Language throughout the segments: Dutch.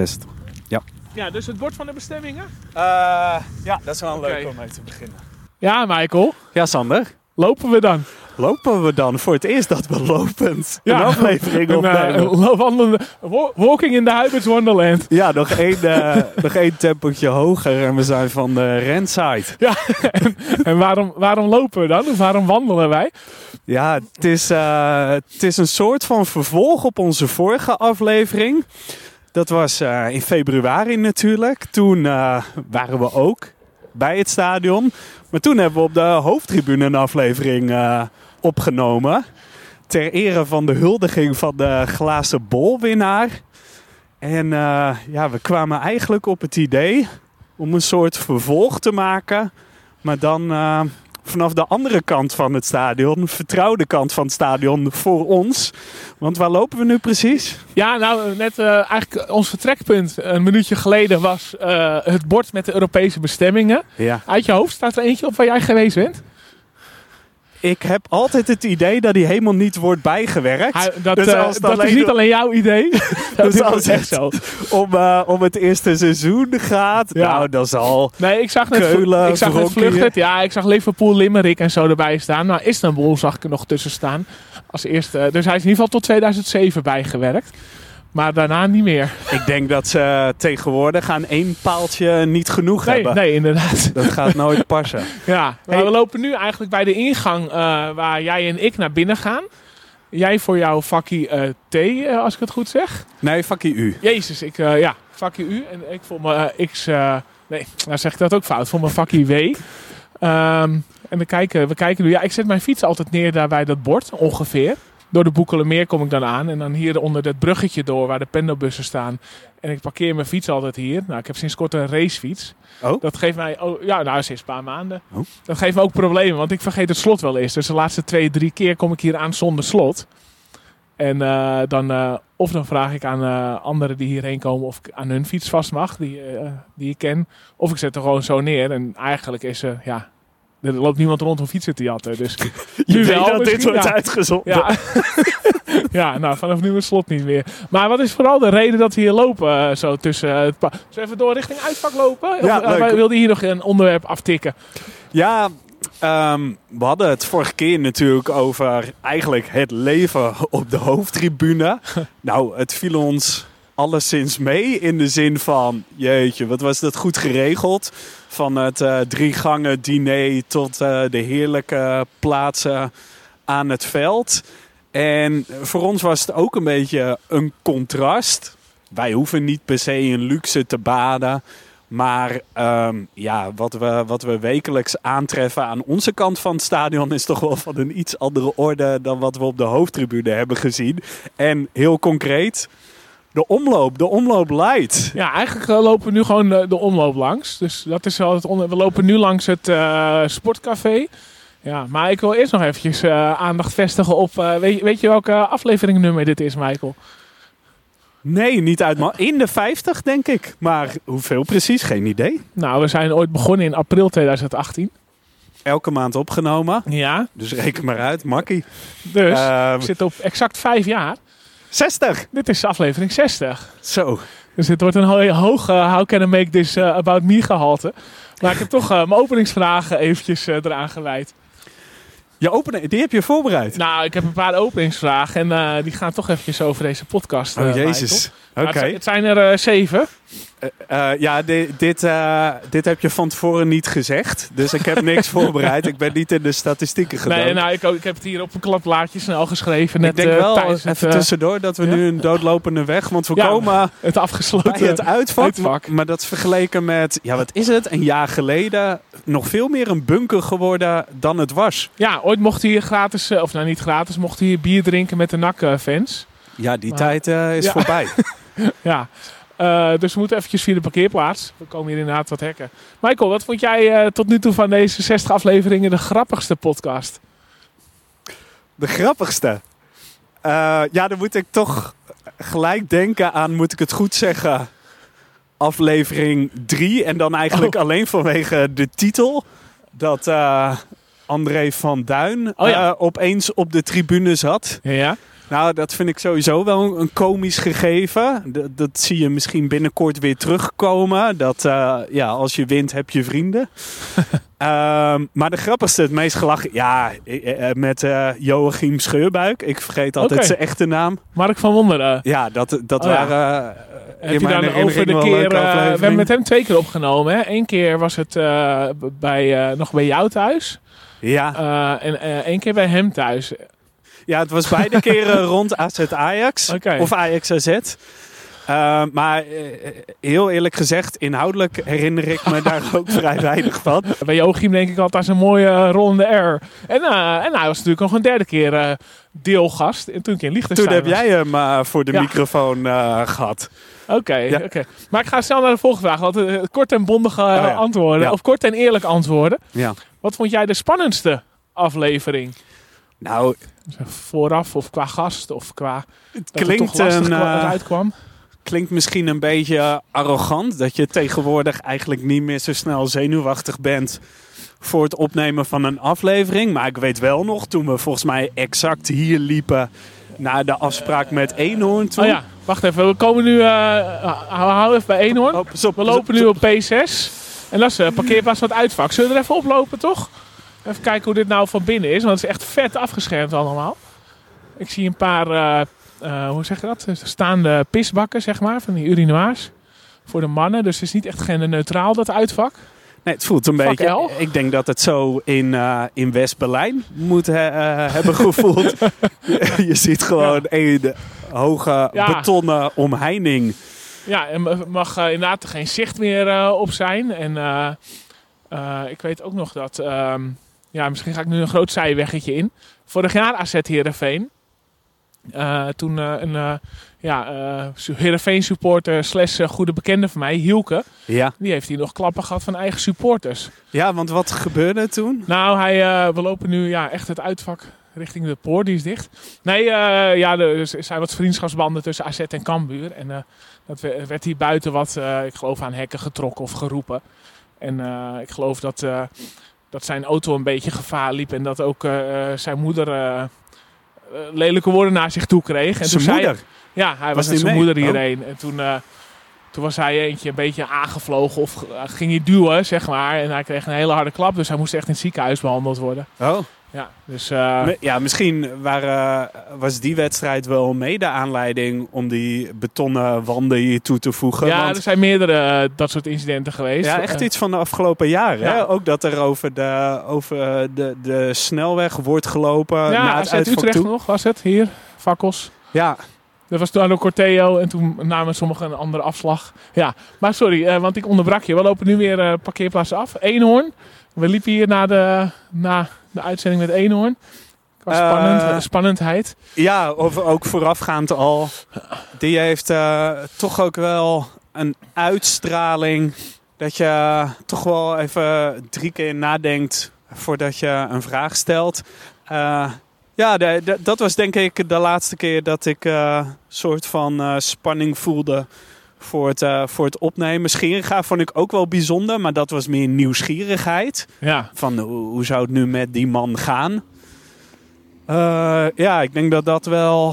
test. Ja, dus het bord van de bestemmingen? ja, dat is wel Oké. om mee te beginnen. Ja, Michael. Ja, Sander. Lopen we dan? Lopen we dan voor het eerst dat we lopend Ja. een aflevering eh, opnemen? wa- walking in the Huiberts Wonderland. Ja, nog één, eh, nog één tempootje hoger en we zijn van de Renside. Ja, en, en waarom, waarom lopen we dan? Of waarom wandelen wij? Ja, het is, eh, het is een soort van vervolg op onze vorige aflevering. Dat was eh, in februari natuurlijk. Toen eh, waren we ook bij het stadion. Maar toen hebben we op de hoofdtribune een aflevering eh, opgenomen. Ter ere van de huldiging van de glazen bolwinnaar. En ja, we kwamen eigenlijk op het idee om een soort vervolg te maken. Maar dan vanaf de andere kant van het stadion, de vertrouwde kant van het stadion voor ons. Want waar lopen we nu precies? Ja, nou, net eh, eigenlijk ons vertrekpunt een minuutje geleden was eh, het bord met de Europese bestemmingen. Ja. Uit je hoofd staat er eentje op waar jij geweest bent. Ik heb altijd het idee dat die helemaal niet wordt bijgewerkt. Hij- dat Dus eh, het dat is niet alleen jouw idee. dat Dus is als ook echt zo. om, eh, om het eerste seizoen gaat. Ja. Nou, dat is al. Nee, ik zag net, Keulen, ik zag net. Ja, ik zag Liverpool, Limerick en zo erbij staan. Maar Istanbul zag ik er nog tussen staan. Als eerste. Dus hij is in ieder geval tot 2007 bijgewerkt. Maar daarna niet meer. Ik denk dat ze tegenwoordig aan één paaltje niet genoeg Nee, hebben. nee inderdaad. Dat gaat nooit passen. Ja, Hey. we lopen nu eigenlijk bij de ingang eh, waar jij en ik naar binnen gaan. Jij voor jouw vakkie eh, T, eh, als ik het goed zeg. Nee, vakkie u. Jezus, ik, ja, vakkie U. En ik voor mijn X, nee, nou zeg ik dat ook fout, voor mijn vakkie W. Ehm, en we kijken, we kijken nu, ja, ik zet mijn fiets altijd neer daar bij dat bord, ongeveer. Door de Boekelenmeer kom ik dan aan en dan hier onder dat bruggetje door waar de pendelbussen staan. En ik parkeer mijn fiets altijd hier. Nou, ik heb sinds kort een racefiets. Oh. Dat geeft mij, oh, ja, nou sinds een paar maanden. Oh. Dat geeft me ook problemen, want ik vergeet het slot wel eens. Dus de laatste twee, drie keer kom ik hier aan zonder slot. En eh, dan, eh, of dan vraag ik aan eh, anderen die hierheen komen of ik aan hun fiets vast mag, die, die ik ken. Of ik zet er gewoon zo neer. En eigenlijk is er, ja, er loopt niemand rond om fietsen te jatten. Dus Je weet wel, dat dit wordt ja. uitgezonden. ja. ja, nou vanaf nu het slot niet meer. Maar wat is vooral de reden dat we hier lopen? eh, zo tussen het pa- Zullen we even door richting uitvak lopen? Ja, of, eh, wij wilden hier nog een onderwerp aftikken. Ja, ehm, we hadden het vorige keer natuurlijk over eigenlijk het leven op de hoofdtribune. nou, het viel ons alleszins mee in de zin van, jeetje, wat was dat goed geregeld. Van het eh, drie gangen diner tot eh, de heerlijke plaatsen aan het veld. En voor ons was het ook een beetje een contrast. Wij hoeven niet per se in luxe te baden. Maar ehm, ja, wat we, wat we wekelijks aantreffen aan onze kant van het stadion is toch wel van een iets andere orde dan wat we op de hoofdtribune hebben gezien. En heel concreet, de omloop, de omloop light. Ja, eigenlijk eh, lopen we nu gewoon de, de omloop langs. Dus dat is wel het onder... We lopen nu langs het eh, sportcafé. Ja, maar ik wil eerst nog eventjes eh, aandacht vestigen op... eh, weet, je- weet je welke afleveringnummer dit is, Michael? Nee, niet uit, maar in de 50 denk ik. Maar hoeveel precies, geen idee. Nou, we zijn ooit begonnen in april 2018. Elke maand opgenomen, Ja, dus reken maar uit, makkie. dus Ehm, we zitten op exact vijf jaar. 60, Dit is aflevering 60. zo. Dus dit wordt een ho- hoog How Can I Make This eh, About Me gehalte. Maar ik heb toch eh, mijn openingsvragen eventjes eh, eraan gewijd. Je openen, die heb je voorbereid. Nou, ik heb een paar openingsvragen en die gaan toch eventjes over deze podcast. oh jezus. Michael. Oké. Het, het zijn er eh, zeven. Eh, eh, ja, di- dit, dit heb je van tevoren niet gezegd. Dus ik heb niks voorbereid. Ik ben niet in de statistieken gedaan. Nee, nou, ik, ook, ik heb het hier op een klapblaadje snel geschreven. Net, ik denk wel, het, even eh, tussendoor, dat we ja? nu een doodlopende weg... Want we Ja, komen het afgesloten. bij het uitvak. uitvak. Maar dat is vergeleken met, ja wat is het, een jaar geleden... nog veel meer een bunker geworden dan het was. Ja, ooit mocht hij hier gratis, of nou niet gratis, mocht hij hier bier drinken met de NAC-fans. Ja, die Maar- tijd eh, is Ja. voorbij. Ja. Eh, dus we moeten eventjes via de parkeerplaats. We komen hier inderdaad wat hekken. Michael, wat vond jij eh, tot nu toe van deze 60 afleveringen de grappigste podcast? De grappigste. Eh, ja, dan moet ik toch gelijk denken aan, moet ik het goed zeggen, aflevering 3. En dan eigenlijk Oh. alleen vanwege de titel. Dat André van Duin Oh ja. opeens op de tribune zat. Ja, ja. Nou, dat vind ik sowieso wel een- komisch gegeven. D- dat zie je misschien binnenkort weer terugkomen. Dat eh, ja, als je wint, heb je vrienden. Ehm, maar de grappigste, het meest gelachen, ja, eh, eh, met Joachim Scheurbuik. Ik vergeet altijd zijn echte naam. Mark van Wonderen. Ja, dat, dat Oh waren. Heb je dan over de keer... we hebben met hem twee keer opgenomen. Hè? Eén keer was het bij, nog bij jou thuis. Ja, en één keer bij hem thuis. Ja, het was beide keren rond AZ Ajax. Of Ajax AZ. Eh, maar eh, heel eerlijk gezegd, inhoudelijk herinner ik me daar ook vrij weinig van. Bij Joachim denk ik altijd een mooie eh, rol in de air. En, en hij was natuurlijk nog een derde keer deelgast. En toen ik in Liechtenstein Toen heb jij hem voor de Ja. microfoon eh, gehad. Oké, Ja. oké. Maar ik ga snel naar de volgende vraag. Want kort en bondige Oh ja. antwoorden. Of kort en eerlijk antwoorden. Ja. Wat vond jij de spannendste aflevering? Nou, Vooraf of qua gast of qua het dat klinkt, het een, eh, uitkwam? klinkt misschien een beetje arrogant. Dat je tegenwoordig eigenlijk niet meer zo snel zenuwachtig bent voor het opnemen van een aflevering. Maar ik weet wel nog, toen we volgens mij exact hier liepen naar de afspraak met Eenhoorn toe. Oh ja, wacht even. We komen nu... eh hou, hou even bij Eenhoorn. Oh, We lopen op, nu op P6. En dat is uh, parkeerplaats van het uitvak. Zullen we er even oplopen, toch? Even kijken hoe dit nou van binnen is. Want het is echt vet afgeschermd allemaal. Ik zie een paar, eh, eh, hoe zeg je dat? Staande pisbakken, zeg maar. Van die urinoirs. Voor de mannen. Dus het is niet echt genderneutraal, dat uitvak. Nee, het voelt een beetje. Ik denk dat het zo in, eh, in West-Berlijn moet he- hebben gevoeld. je ziet gewoon een hoge Ja. betonnen omheining. Ja, en er mag inderdaad er geen zicht meer op zijn. En ik weet ook nog dat... ehm, ja, misschien ga ik nu een groot zijweggetje in. Vorig jaar AZ Heerenveen. Eh, toen eh, een eh ja, Heerenveen supporter slash goede bekende van mij, Hielke... Ja. die heeft hier nog klappen gehad van eigen supporters. ja, want wat gebeurde toen? Nou, hij, we lopen nu ja, echt het uitvak richting de poort, die is dicht. Nee, ja, er zijn wat vriendschapsbanden tussen AZ en Cambuur. En dat we- werd hier buiten wat, ik geloof, aan hekken getrokken of geroepen. En ik geloof dat, dat zijn auto een beetje gevaar liep. En dat ook eh, eh, zijn moeder eh, lelijke woorden naar zich toe kreeg. En Zijn toen moeder. Zei, ja, hij was, Was met zijn mee? moeder Oh. hierheen. En toen, toen was hij eentje een beetje aangevlogen of ging hij duwen, zeg maar. En hij kreeg een hele harde klap. Dus hij moest echt in het ziekenhuis behandeld worden. Oh. Ja, dus... eh, Ja, misschien waren, was die wedstrijd wel mede aanleiding om die betonnen wanden hier toe te voegen. ja, want- er zijn meerdere eh, dat soort incidenten geweest. ja, echt Eh, iets van de afgelopen jaren. Ja. Hè? Ook dat er over de, over de, de snelweg wordt gelopen ja, na het uitvak Utrecht toe. nog was het, hier, fakkels. Ja, Dat was toen ook Corteo en toen namen sommigen een andere afslag. Ja, maar sorry, want ik onderbrak je. We lopen nu weer eh parkeerplaats af. Eenhoorn. We liepen hier na de, na de uitzending met Eenhoorn. Qua spannend, spannendheid. Ja, of ook voorafgaand al. Die heeft eh, toch ook wel een uitstraling. Dat je toch wel even drie keer nadenkt voordat je een vraag stelt. Eh, ja, de- de- dat was denk ik de laatste keer dat ik een soort van spanning voelde voor het, eh, voor het opnemen. Scheringa vond ik ook wel bijzonder, maar dat was meer nieuwsgierigheid. Ja, Van hoe, hoe zou het nu met die man gaan? Eh, ja, ik denk dat dat wel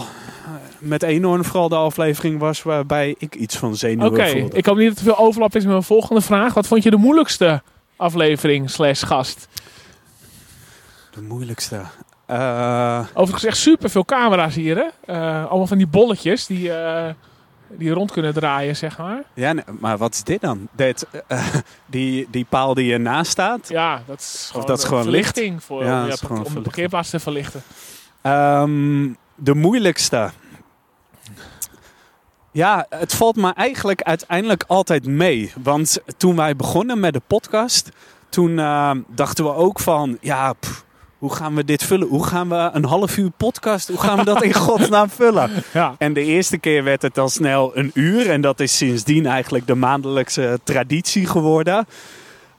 eh, met enorm vooral de aflevering was waarbij ik iets van zenuwen oké. voelde. Ik hoop niet dat er veel overlap is met mijn volgende vraag. Wat vond je de moeilijkste aflevering slash gast? De moeilijkste. Eh, Overigens echt super veel camera's hier, hè? Eh, allemaal van die bolletjes die, eh, die rond kunnen draaien, zeg maar. ja, nee, maar wat is dit dan? Dit, eh, die, die paal die ernaast staat. Ja, dat is gewoon, dat is gewoon licht? verlichting Voor, Ja, om, dat ja, de parkeerplaats te verlichten. Ehm, de moeilijkste. Ja, het valt me eigenlijk uiteindelijk altijd mee. Want toen wij begonnen met de podcast, toen eh, dachten we ook van, ja, pff, hoe gaan we dit vullen? Hoe gaan we een half uur podcast, hoe gaan we dat in godsnaam vullen? Ja, En de eerste keer werd het al snel een uur. En dat is sindsdien eigenlijk de maandelijkse traditie geworden.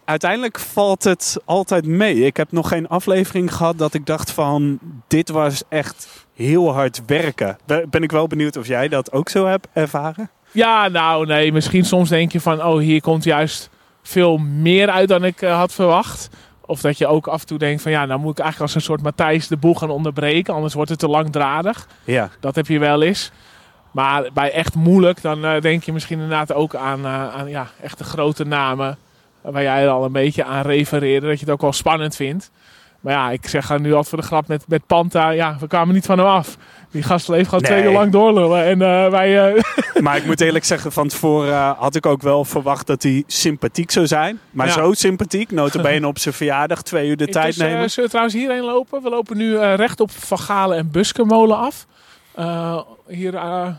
Uiteindelijk valt het altijd mee. Ik heb nog geen aflevering gehad dat ik dacht van... dit was echt heel hard werken. Ben ik wel benieuwd of jij dat ook zo hebt ervaren? ja nou nee, misschien soms denk je van, oh hier komt juist veel meer uit dan ik eh, had verwacht. Of dat je ook af en toe denkt van ja, nou moet ik eigenlijk als een soort Matthijs de boel gaan onderbreken, anders wordt het te langdradig. Ja. Dat heb je wel eens. Maar bij echt moeilijk, dan eh, denk je misschien inderdaad ook aan, eh, aan ja, echte grote namen. Waar jij al een beetje aan refereerde, dat je het ook wel spannend vindt. Maar ja, ik zeg nu altijd voor de grap met, met Panta, ja, we kwamen niet van hem af. Die gast bleef gewoon twee Nee. uur lang doorlullen. En eh, wij, eh, Maar ik moet eerlijk zeggen, van tevoren eh, had ik ook wel verwacht dat hij sympathiek zou zijn. Maar Ja. zo sympathiek, notabene op zijn verjaardag, twee uur de tijd eh, nemen. zullen we trouwens hierheen lopen? We lopen nu recht op Van Galen en Buskemolen af. Hier,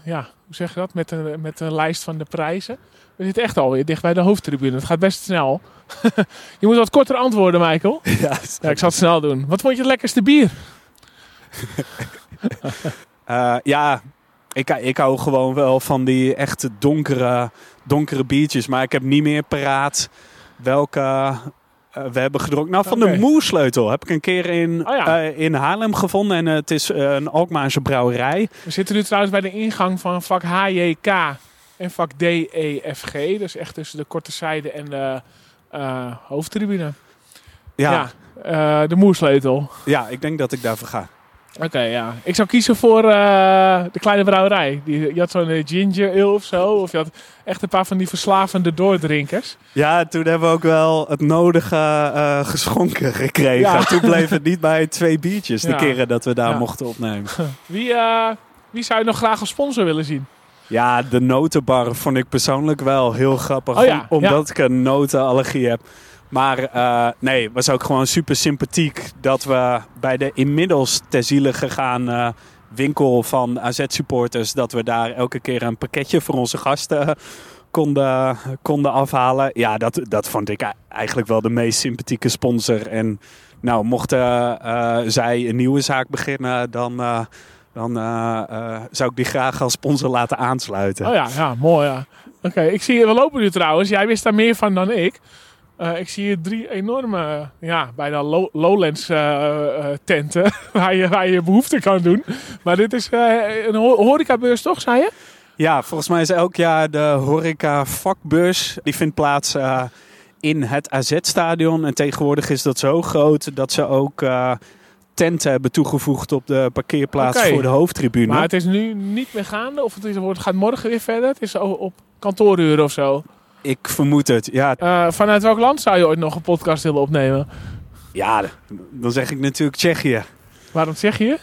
ja, hoe zeg je dat? Met een, met een lijst van de prijzen. We zitten echt alweer dicht bij de hoofdtribune. Het gaat best snel. je moet wat korter antwoorden, Michael. Ja, Ja, ik zal het snel doen. Wat vond je het lekkerste bier? Eh, ja, ik, ik hou gewoon wel van die echte donkere, donkere biertjes. Maar ik heb niet meer paraat welke eh, we hebben gedronken. Nou, van de Moersleutel heb ik een keer in, Oh ja. eh, in Haarlem gevonden. En het is een Alkmaarse brouwerij. We zitten nu trouwens bij de ingang van vak HJK en vak DEFG. Dus echt tussen de korte zijde en de hoofdtribune. Ja, Ja, ja. de moersleutel. ik denk dat ik daarvoor ga. Oké, ja. Ik zou kiezen voor eh, de kleine brouwerij. Die, je had zo'n eh, ginger ale of zo. Of je had echt een paar van die verslavende doordrinkers. Ja, toen hebben we ook wel het nodige eh, geschonken gekregen. Ja. Toen bleef het niet bij twee biertjes de Ja. keren dat we daar Ja. mochten opnemen. Wie, wie zou je nog graag als sponsor willen zien? Ja, de notenbar vond ik persoonlijk wel heel grappig. Oh om- omdat ik een notenallergie heb. Maar eh, nee, het was ook gewoon super sympathiek dat we bij de inmiddels ter ziele gegaan eh, winkel van AZ-supporters... dat we daar elke keer een pakketje voor onze gasten konden, konden afhalen. Ja, dat, dat vond ik eigenlijk wel de meest sympathieke sponsor. En nou, mochten eh, zij een nieuwe zaak beginnen, dan... dan zou ik die graag als sponsor laten aansluiten. Oh ja, ja mooi ja. Oké, ik zie, we lopen nu trouwens. Jij wist daar meer van dan ik. Eh, ik zie hier drie enorme, ja, bijna low- Lowlands eh, eh, tenten waar je, waar je behoefte kan doen. Maar dit is eh, een ho- horecabeurs toch, zei je? Ja, volgens mij is elk jaar de horeca vakbeurs. Die vindt plaats in het AZ-stadion. En tegenwoordig is dat zo groot dat ze ook tenten hebben toegevoegd op de parkeerplaats voor de hoofdtribune. Maar het is nu niet meer gaande of het, is, het gaat morgen weer verder. Het is op kantooruren of zo. Ik vermoed het. Ja, Eh, vanuit welk land zou je ooit nog een podcast willen opnemen? ja, dan zeg ik natuurlijk Tsjechië. Waarom zeg je?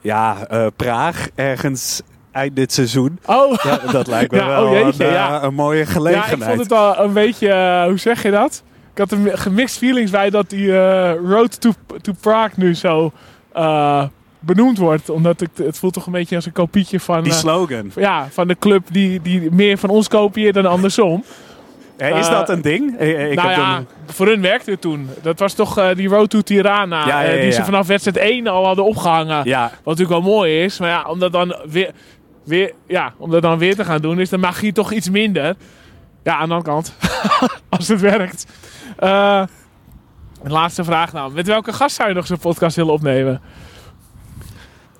Ja, eh, Praag, ergens eind dit seizoen. Oh, Ja, dat lijkt me Ja, wel oh jeetje, een, eh, ja. een mooie ja, gelegenheid. ik vond het al een beetje, eh, hoe zeg je dat? Ik had een gemixed feelings bij dat die eh, Road to, to Prague nu zo eh, benoemd wordt. Omdat ik, het voelt toch een beetje als een kopietje van, Die eh, slogan. ja, van de club die, die meer van ons kopieert dan andersom. Eh, is eh, dat een ding? Eh, Ik nou heb ja, voor hun werkte het toen. Dat was toch eh, die Road to Tirana. Ja, ja, eh, die ze vanaf wedstrijd 1 al hadden opgehangen. ja, Wat natuurlijk wel mooi is. Maar ja, om dat dan weer, weer, ja, om dat dan weer te gaan doen, is de magie toch iets minder. Ja, aan de andere kant. Als het werkt. Eh, laatste vraag nou. Met welke gast zou je nog zo'n podcast willen opnemen?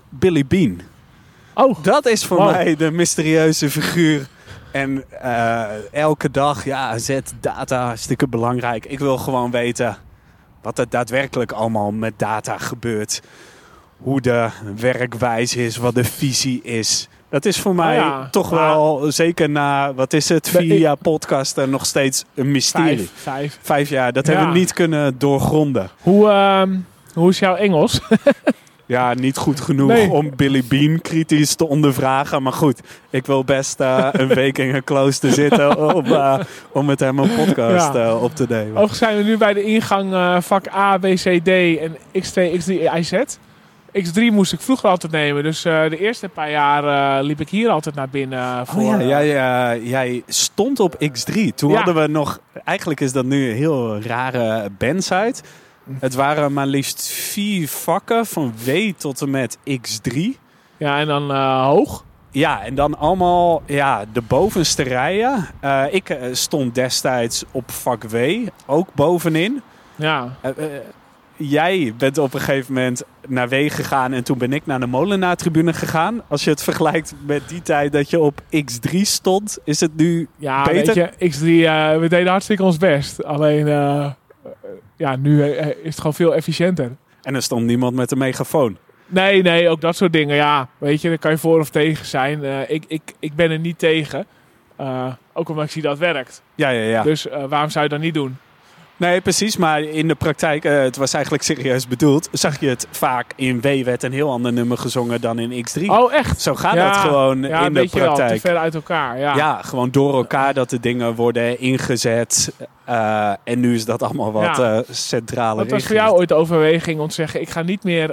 Billy Bean. Oh, Dat is voor Wow. mij de mysterieuze figuur. En eh, elke dag, ja, zet data hartstikke belangrijk. Ik wil gewoon weten wat er daadwerkelijk allemaal met data gebeurt. Hoe de werkwijze is, wat de visie is. Dat is voor mij ja. toch Maar- wel, zeker na, wat is het, vier jaar podcasten, nog steeds een mysterie. vijf. vijf. Vijf jaar, dat Ja. hebben we niet kunnen doorgronden. Hoe, ehm, hoe is jouw Engels? Ja, niet goed genoeg Nee. om Billy Bean kritisch te ondervragen. Maar goed, ik wil best eh, een week in een klooster zitten om, eh, om met hem een podcast Ja. eh, op te nemen. Overigens zijn we nu bij de ingang vak A, B, C, D en X2, X3, IZ. X3 moest ik vroeger altijd nemen. Dus de eerste paar jaar liep ik hier altijd naar binnen. eh, voor, Oh ja, jij, jij stond op X3. Toen Ja. hadden we nog... Eigenlijk is dat nu een heel rare bandsite. Het waren maar liefst vier vakken van W tot en met X3. ja, en dan eh, hoog. Ja, en dan allemaal ja, de bovenste rijen. Eh, ik eh, stond destijds op vak W, ook bovenin. Ja, jij bent op een gegeven moment naar W gegaan en toen ben ik naar de Molenaar-tribune gegaan. Als je het vergelijkt met die tijd dat je op X3 stond, is het nu... ja Beter? weet je, X3, eh, we deden hartstikke ons best. Alleen, ja, nu eh, is het gewoon veel efficiënter. En er stond niemand met een megafoon. Nee, nee, ook dat soort dingen. Ja, weet je, daar kan je voor of tegen zijn. Eh, ik, ik, ik ben er niet tegen. Eh, ook omdat ik zie dat het werkt. Ja, ja, ja. Dus eh, waarom zou je dat niet doen? Nee, precies. Maar in de praktijk, eh, het was eigenlijk serieus bedoeld, zag je het vaak in W werd een heel ander nummer gezongen dan in X3. Oh, echt? Zo gaat Ja, dat gewoon Ja, in een de beetje wel. Te praktijk. ver uit elkaar. Ja. Ja, gewoon door elkaar dat de dingen worden ingezet. Eh, en nu is dat allemaal wat Ja. eh centraler Wat was voor jou ooit de overweging om te zeggen... ik ga niet meer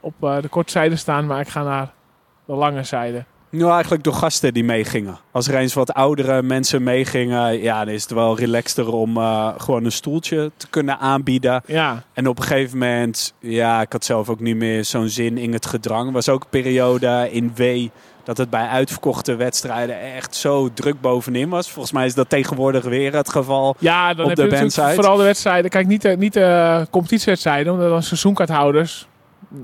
op de korte zijde staan... maar ik ga naar de lange zijde? Nou, eigenlijk door gasten die meegingen. Als er eens wat oudere mensen meegingen, ja, dan is het wel relaxter om eh, gewoon een stoeltje te kunnen aanbieden. Ja, En op een gegeven moment, ja, ik had zelf ook niet meer zo'n zin in het gedrang. Was ook een periode in W dat het bij uitverkochte wedstrijden echt zo druk bovenin was. Volgens mij is dat tegenwoordig weer het geval. ja dan Op heb de je vooral de wedstrijden... Kijk, niet de, niet de competitiewedstrijden... omdat dan seizoenkaarthouders...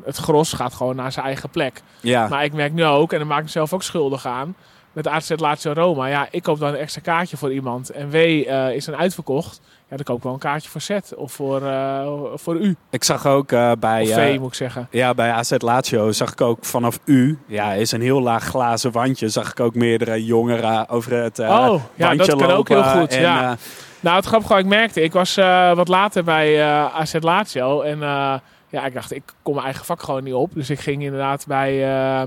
het gros gaat gewoon naar zijn eigen plek. Ja, Maar ik merk nu ook, en daar maak ik mezelf ook schuldig aan... met AZ Lazio Roma. Ja, ik koop dan een extra kaartje voor iemand. En W eh, is dan uitverkocht. Ja, dan koop ik wel een kaartje voor Z. Of voor, eh, voor U. ik zag ook eh, bij... Of V, moet ik zeggen. Ja, bij AZ Lazio zag ik ook vanaf U, ja, is een heel laag glazen wandje, zag ik ook meerdere jongeren over het eh Oh, ja, dat kan ook heel goed, En, ja. Nou, het grappige wat ik merkte, ik was wat later bij AZ Lazio en ja, ik dacht, ik kom mijn eigen vak gewoon niet op. Dus ik ging inderdaad bij, eh,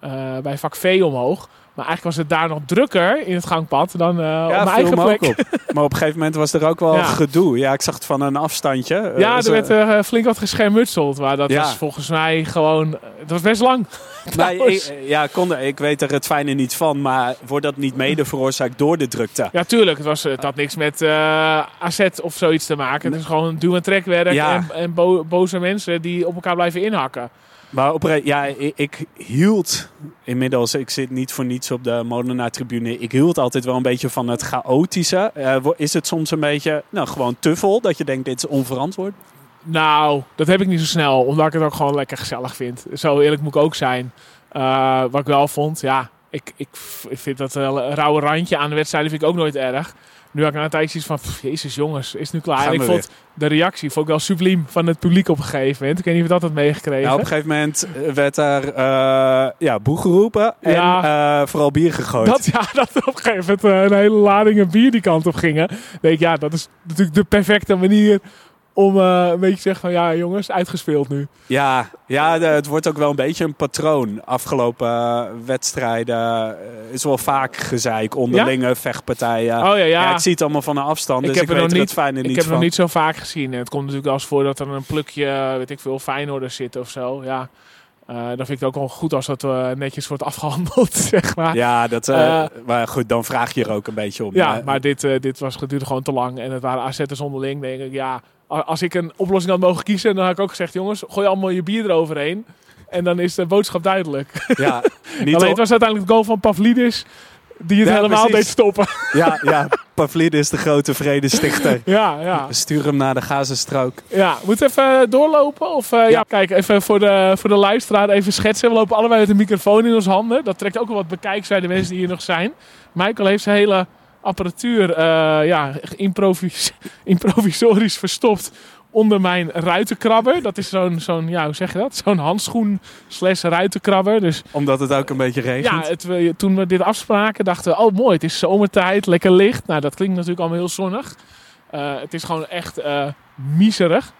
eh, bij vak V omhoog. Maar eigenlijk was het daar nog drukker in het gangpad dan eh, op mijn eigen plek. op. Maar op een gegeven moment was er ook wel Ja. gedoe. Ja, ik zag het van een afstandje. Ja, er werd flink wat geschermutseld. Maar dat Ja. was volgens mij gewoon... Het was best lang. maar ik, ja, kon ik weet er het fijne niet van, maar wordt dat niet mede veroorzaakt door de drukte? Ja, tuurlijk. Het, was, het had niks met eh AZ of zoiets te maken. Het is gewoon duw- en trekwerk Ja. en, en bo- boze mensen die op elkaar blijven inhakken. Maar op, ja, ik, ik hield inmiddels, ik zit niet voor niets op de Molenaar-tribune, ik hield altijd wel een beetje van het chaotische. Eh, is het soms een beetje, nou, gewoon te vol, dat je denkt dit is onverantwoord? Nou, dat heb ik niet zo snel, omdat ik het ook gewoon lekker gezellig vind. Zo eerlijk moet ik ook zijn. Eh, wat ik wel vond, ja, ik, ik, ik vind dat eh, rauwe randje aan de wedstrijden vind ik ook nooit erg. Nu had ik na een tijdje iets van, pff, jezus jongens, is het nu klaar? En ik vond de reactie vond ik wel subliem van het publiek op een gegeven moment. Ik weet niet of dat had meegekregen. Nou, op een gegeven moment eh, werd er eh, ja, boe geroepen en Ja. vooral bier gegooid. Dat, ja, dat op een gegeven moment een hele ladingen bier die kant op gingen. Dan denk ik, ja, dat is natuurlijk de perfecte manier om eh, een beetje te zeggen van, ja jongens, uitgespeeld nu. Ja, ja het wordt ook wel een beetje een patroon. Afgelopen eh, wedstrijden eh, is wel vaak gezeik, onderlinge vechtpartijen. Oh ja, ja. Ja, ik zie het allemaal van een afstand, Ik dus heb ik weet nog niet- het fijne Ik niet heb het van. nog niet zo vaak gezien. En het komt natuurlijk eens voor dat er een plukje, weet ik veel, Feyenoorders zit of zo. Ja, Eh, dan vind ik het ook wel goed als dat netjes wordt afgehandeld, zeg maar. Ja, Ja, dat, maar goed, dan vraag je er ook een beetje om. maar dit, dit was duurde gewoon te lang. En het waren AZ'ers onderling. denk ik, ja, als ik een oplossing had mogen kiezen, dan had ik ook gezegd, jongens, gooi allemaal je bier eroverheen. En dan is de boodschap duidelijk. ja, niet Alleen het was uiteindelijk het goal van Pavlidis die het Ja, helemaal precies. deed stoppen. ja, ja, Pavlidis is de grote vredestichter. ja, ja. Stuur hem naar de Gazastrook. Ja, moet even doorlopen? Of, eh, ja. Ja. kijk, even voor de, voor de luisteraar even schetsen. We lopen allebei met een microfoon in onze handen. Dat trekt ook wel wat bekijks bij de mensen die hier nog zijn. Michael heeft zijn hele apparatuur eh, ja, improvis improvisorisch verstopt onder mijn ruitenkrabber. Dat is zo'n, zo'n ja, hoe zeg je dat? Zo'n handschoen slash ruitenkrabber. Dus Omdat het ook een beetje regent. ja, het, we- toen we dit afspraken dachten we, oh mooi, het is zomertijd, lekker licht. Nou, dat klinkt natuurlijk allemaal heel zonnig. Eh, het is gewoon echt eh miserig,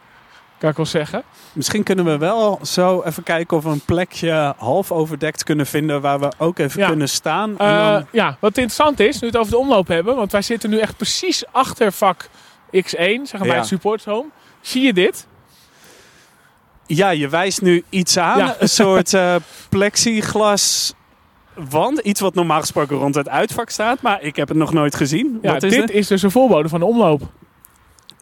kan ik wel zeggen. Misschien kunnen we wel zo even kijken of we een plekje half overdekt kunnen vinden waar we ook even Ja. kunnen staan. En Eh, dan- ja, wat interessant is, nu we het over de omloop hebben, want wij zitten nu echt precies achter vak X1, zeg maar bij Ja. het support home. Zie je dit? Ja, je wijst nu iets aan. Ja. Een soort eh, plexiglas wand. Iets wat normaal gesproken rond het uitvak staat. Maar ik heb het nog nooit gezien. Ja, wat is dit dit? is dus een voorbode van de omloop.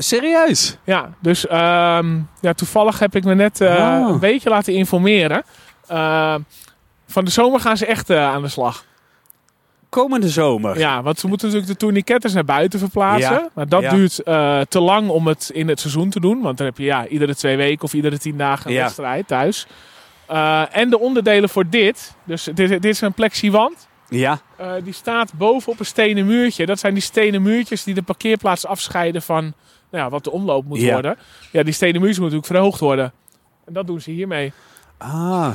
Serieus? Ja, dus ehm, ja, toevallig heb ik me net eh, Ah. een beetje laten informeren. Eh, van de zomer gaan ze echt eh, aan de slag. Komende zomer. Ja, want ze moeten natuurlijk de tourniquetters naar buiten verplaatsen. Ja, Maar dat ja. duurt eh, te lang om het in het seizoen te doen. Want dan heb je ja, iedere twee weken of iedere tien dagen een Ja. wedstrijd thuis. En de onderdelen voor dit. Dus dit, dit is een plexiwand. Ja. Die staat boven op een stenen muurtje. Dat zijn die stenen muurtjes die de parkeerplaats afscheiden van nou ja, wat de omloop moet Ja. worden. Ja, die stenen muur moet natuurlijk verhoogd worden. En dat doen ze hiermee. Ah.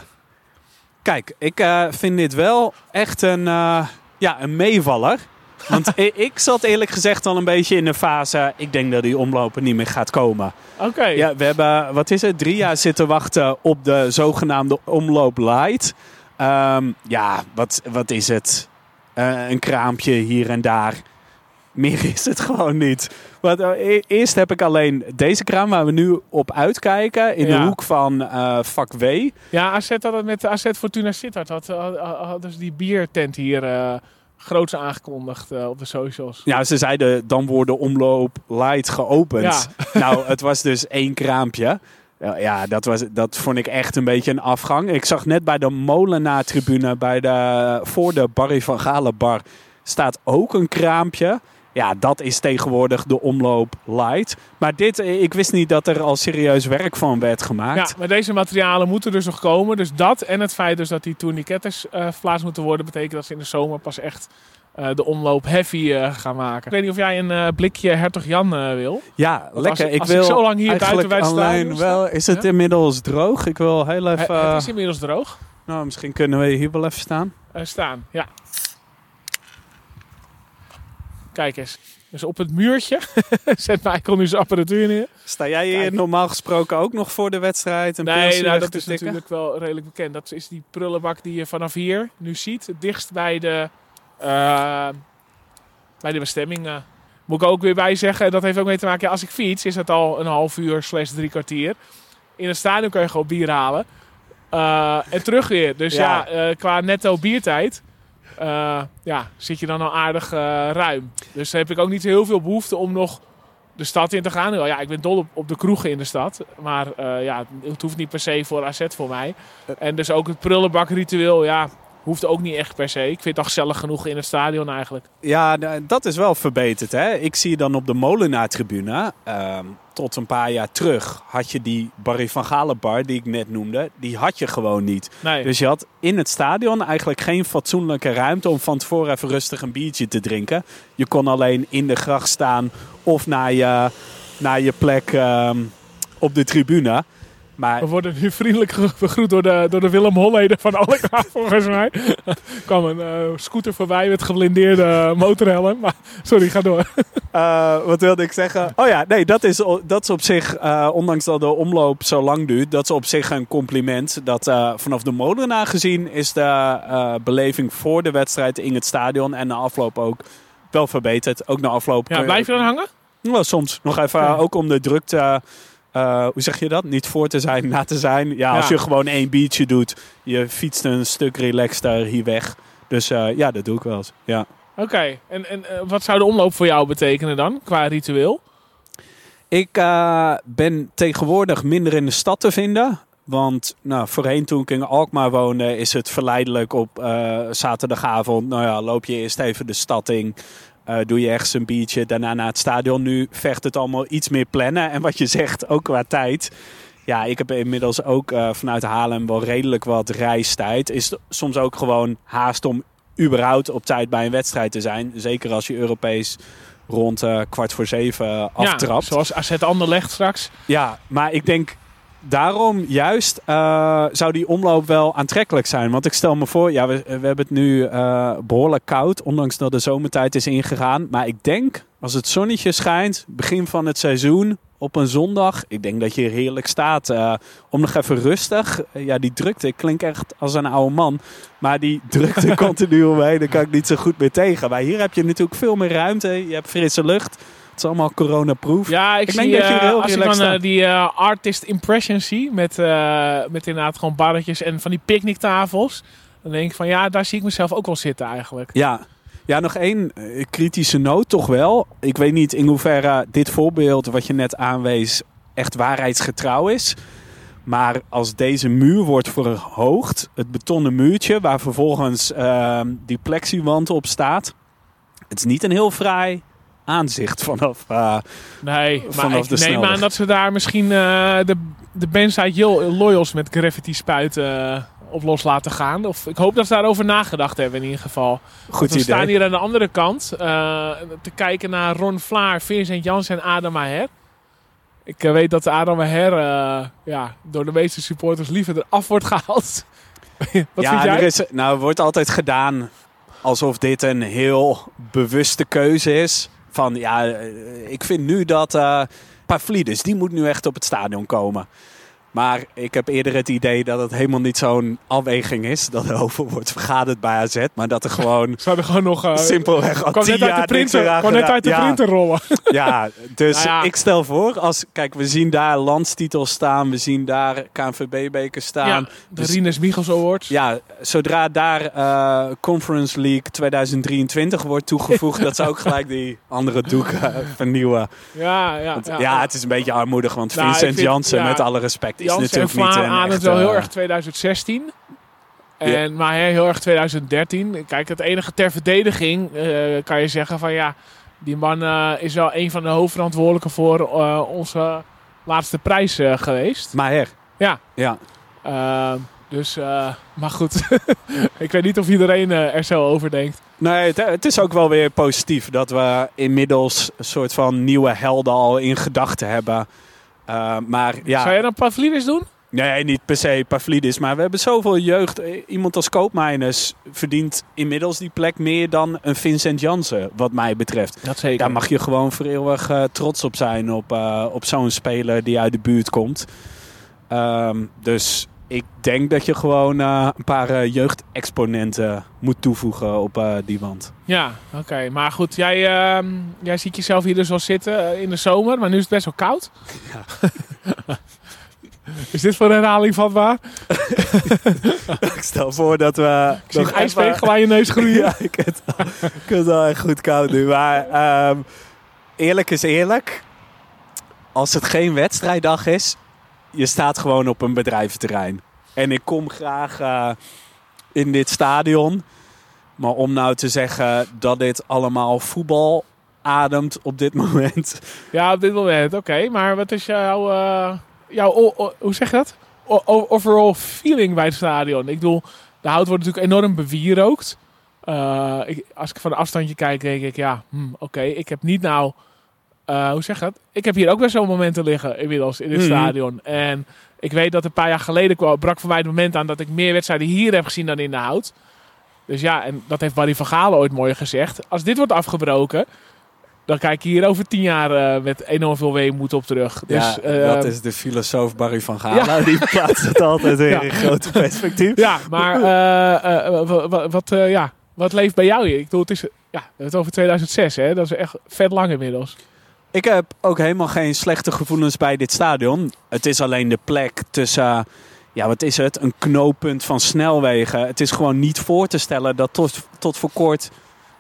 Kijk, ik eh, vind dit wel echt een, eh, ja, een meevaller. Want ik zat eerlijk gezegd al een beetje in de fase... ik denk dat die omloper niet meer gaat komen. Oké. Ja, we hebben, wat is het, drie jaar zitten wachten op de zogenaamde omloop light. Ehm, ja, wat, wat is het? Eh, een kraampje hier en daar. Meer is het gewoon niet. Want, eh, e- eerst heb ik alleen deze kraam waar we nu op uitkijken. In Ja. de hoek van eh, vak W. Ja, AZ had het met AZ Fortuna Sittard. Had, had, had, ze die biertent hier eh groots aangekondigd op de socials. Ja, ze zeiden dan wordt de omloop light geopend. Nou, het was dus één kraampje. Ja, Ja, dat, was, dat vond ik echt een beetje een afgang. Ik zag net bij de Molenaar-tribune, bij de, voor de Barry van Galen bar, staat ook een kraampje. Ja, dat is tegenwoordig de omloop light. Maar dit, eh, ik wist niet dat er al serieus werk van werd gemaakt. Ja, maar deze materialen moeten dus nog komen. Dus dat en het feit dus dat die tourniquettes eh verplaatst moeten worden... betekent dat ze in de zomer pas echt eh, de omloop heavy gaan maken. Ik weet niet of jij een blikje Hertog Jan wil. Ja, Want lekker. als- ik als ik wil zo lang hier buiten eigenlijk bij het alleen stadion sta- wel. Is het Ja? inmiddels droog? Ik wil heel even. Eh, het is inmiddels droog. Nou, misschien kunnen we hier wel even staan. Staan, ja. Kijk eens. Dus op het muurtje zet Michael nu zijn apparatuur neer. Sta jij hier Kijk. normaal gesproken ook nog voor de wedstrijd? Een Nee, nou, dat is tikken? natuurlijk wel redelijk bekend. Dat is die prullenbak die je vanaf hier nu ziet. Het dichtst bij de, eh, bij de bestemming. eh. Moet ik ook weer bij zeggen, dat heeft ook mee te maken. Ja, als ik fiets, is het al een half uur slash drie kwartier. In het stadion kun je gewoon bier halen. Eh, en terug weer. Dus ja, Ja. qua netto biertijd eh, ja, zit je dan al aardig eh, ruim. Dus heb ik ook niet heel veel behoefte om nog de stad in te gaan. Ja, ik ben dol op, op de kroegen in de stad. Maar eh, ja, het hoeft niet per se voor AZ voor mij. En dus ook het prullenbakritueel, ja, hoeft ook niet echt per se. Ik vind het al gezellig genoeg in het stadion eigenlijk. Ja, dat is wel verbeterd. Hè? Ik zie dan op de Molenaar-tribune, ehm, tot een paar jaar terug, had je die Barry van Galen bar die ik net noemde. Die had je gewoon niet. Nee. Dus je had in het stadion eigenlijk geen fatsoenlijke ruimte om van tevoren even rustig een biertje te drinken. Je kon alleen in de gracht staan of naar je, naar je plek ehm, op de tribune. Maar We worden nu vriendelijk begroet door de, door de Willem Holleder van Alkmaar, volgens mij. Er kwam een eh, scooter voorbij met geblindeerde motorhelm. Maar sorry, ga door. Eh, wat wilde ik zeggen? Oh ja, nee, dat is, dat is op zich, eh, ondanks dat de omloop zo lang duurt, dat is op zich een compliment. Dat eh, vanaf de molenaar gezien is de eh, beleving voor de wedstrijd in het stadion en de afloop ook wel verbeterd. Ook na afloop. Ja, blijf je dan hangen? Nou, soms nog even, ook om de drukte. Eh, hoe zeg je dat? Niet voor te zijn, na te zijn. Ja, als je gewoon één biertje doet, je fietst een stuk relaxter hier weg. Dus eh, ja, dat doe ik wel eens. Ja. Oké, en, en eh, wat zou de omloop voor jou betekenen dan, qua ritueel? Ik ben tegenwoordig minder in de stad te vinden. Want nou, voorheen toen ik in Alkmaar woonde, is het verleidelijk op zaterdagavond. Nou ja, loop je eerst even de stad in. Eh, doe je ergens een biertje, daarna naar het stadion. Nu vecht het allemaal iets meer plannen. En wat je zegt, ook qua tijd. Ja, ik heb inmiddels ook eh, vanuit Haarlem wel redelijk wat reistijd. Is soms ook gewoon haast om überhaupt op tijd bij een wedstrijd te zijn. Zeker als je Europees rond eh, kwart voor zeven aftrapt. Ja, zoals AZ Anderlecht straks. Ja, maar ik denk daarom juist eh, zou die omloop wel aantrekkelijk zijn. Want ik stel me voor, ja, we, we hebben het nu eh, behoorlijk koud, ondanks dat de zomertijd is ingegaan. Maar ik denk, als het zonnetje schijnt, begin van het seizoen, op een zondag, ik denk dat je heerlijk staat. eh, om nog even rustig, ja, die drukte, ik klink echt als een oude man. Maar die drukte continu omheen, daar kan ik niet zo goed meer tegen. Maar hier heb je natuurlijk veel meer ruimte, je hebt frisse lucht. Het is allemaal coronaproof. Ja, ik, Ik zie, denk dat je eh, heel als ik relaxed dan eh, die eh, artist impression zie, met, met inderdaad gewoon barretjes en van die picknicktafels. Dan denk ik van ja, daar zie ik mezelf ook wel zitten eigenlijk. Ja. Ja, nog één kritische noot toch wel. Ik weet niet in hoeverre dit voorbeeld wat je net aanwees echt waarheidsgetrouw is. Maar als deze muur wordt verhoogd, het betonnen muurtje waar vervolgens ehm, die plexiwand op staat. Het is niet een heel fraai aanzicht vanaf. eh, Nee, maar Vanaf ik de neem snelweg. aan dat ze daar misschien eh, de, de bandside Yo- Loyals met graffiti spuiten eh, op los laten gaan. Of ik hoop dat ze daarover nagedacht hebben in ieder geval. goed Want we staan idee. hier aan de andere kant te kijken naar Ron Vlaar, Vincent Jans en Adam Maher. Ik weet dat de Adam Her eh, ja, door de meeste supporters liever eraf wordt gehaald. Wat ja, vind jij? Er is, nou, wordt altijd gedaan alsof dit een heel bewuste keuze is. Van ja, eh, ik vind nu dat eh Pavlidis, die moet nu echt op het stadion komen. Maar ik heb eerder het idee dat het helemaal niet zo'n afweging is. Dat er over wordt vergaderd bij AZ. Maar dat er gewoon Ze hadden gewoon nog... eh, simpelweg al tien net uit de jaar niks printer, kwam net uit de Ja. printer rollen. Ja, dus Nou ja. ik stel voor, als, kijk, we zien daar landstitels staan, we zien daar KNVB-beker staan. Ja, de Dus- Rinus Michels Awards. Ja, zodra daar eh, Conference League 2023 wordt toegevoegd, dat ze ook gelijk die andere doeken eh, vernieuwen. Ja, ja, Want, ja, het is een beetje armoedig, want Nou, Vincent vind- Janssen, ja, met alle respect, is Jansen en aan het wel heel eh, erg 2016. En, Maar hè, heel erg 2013. Kijk, het enige ter verdediging eh, kan je zeggen van ja, die man eh, is wel een van de hoofdverantwoordelijken voor onze laatste prijs geweest. Maher. Ja. Ja. Eh, dus, maar goed. ik weet niet of iedereen er zo over denkt. Nee, het, het is ook wel weer positief dat we inmiddels een soort van nieuwe helden al in gedachten hebben. Eh, maar ja, Zou jij dan Pavlidis doen? nee, niet per se Pavlidis, maar we hebben zoveel jeugd. Eh, Iemand als Koopmeiners verdient inmiddels die plek meer dan een Vincent Jansen, wat mij betreft. Dat zeker. Daar mag je gewoon voor eeuwig eh, trots op zijn, op, op zo'n speler die uit de buurt komt. Ehm, dus ik denk dat je gewoon eh, een paar eh, jeugdexponenten moet toevoegen op eh, die wand. Ja, oké. Maar goed, jij, ehm, jij ziet jezelf hier dus al zitten in de zomer, maar nu is het best wel koud. is dit voor herhaling vatbaar? ik stel voor dat we... Ik zie een ijsvegel aan je neus groeien. Ja, ik heb het al, ik heb het al echt goed koud nu. Maar ehm, eerlijk is eerlijk. Als het geen wedstrijddag is, je staat gewoon op een bedrijventerrein. En ik kom graag eh, in dit stadion. Maar om nou te zeggen dat dit allemaal voetbal ademt op dit moment. Ja, op dit moment. Oké, maar wat is jouw, eh, jouw hoe zeg je dat? Overall feeling bij het stadion? Ik bedoel, de hout wordt natuurlijk enorm bewierookt. Eh, als ik van een afstandje kijk, denk ik, ja, hm, oké, ik heb niet nou, eh, hoe zeg dat? Ik heb hier ook wel momenten liggen inmiddels in dit Mhm. stadion. En ik weet dat een paar jaar geleden kwam, brak voor mij het moment aan dat ik meer wedstrijden hier heb gezien dan in de hout. Dus ja, en dat heeft Barry van Galen ooit mooi gezegd. Als dit wordt afgebroken, dan kijk je hier over tien jaar eh, met enorm veel weemoed op terug. Dus, ja, dat is de filosoof Barry van Gala. Die plaatst het altijd weer Ja. in grote perspectief. Ja, maar eh, wa- wa- wat, ja, wat leeft bij jou hier? Ik bedoel, het is, ja, het over 2006, hè? Dat is echt vet lang inmiddels. Ik heb ook helemaal geen slechte gevoelens bij dit stadion. Het is alleen de plek tussen, ja wat is het, een knooppunt van snelwegen. Het is gewoon niet voor te stellen dat tot, tot voor kort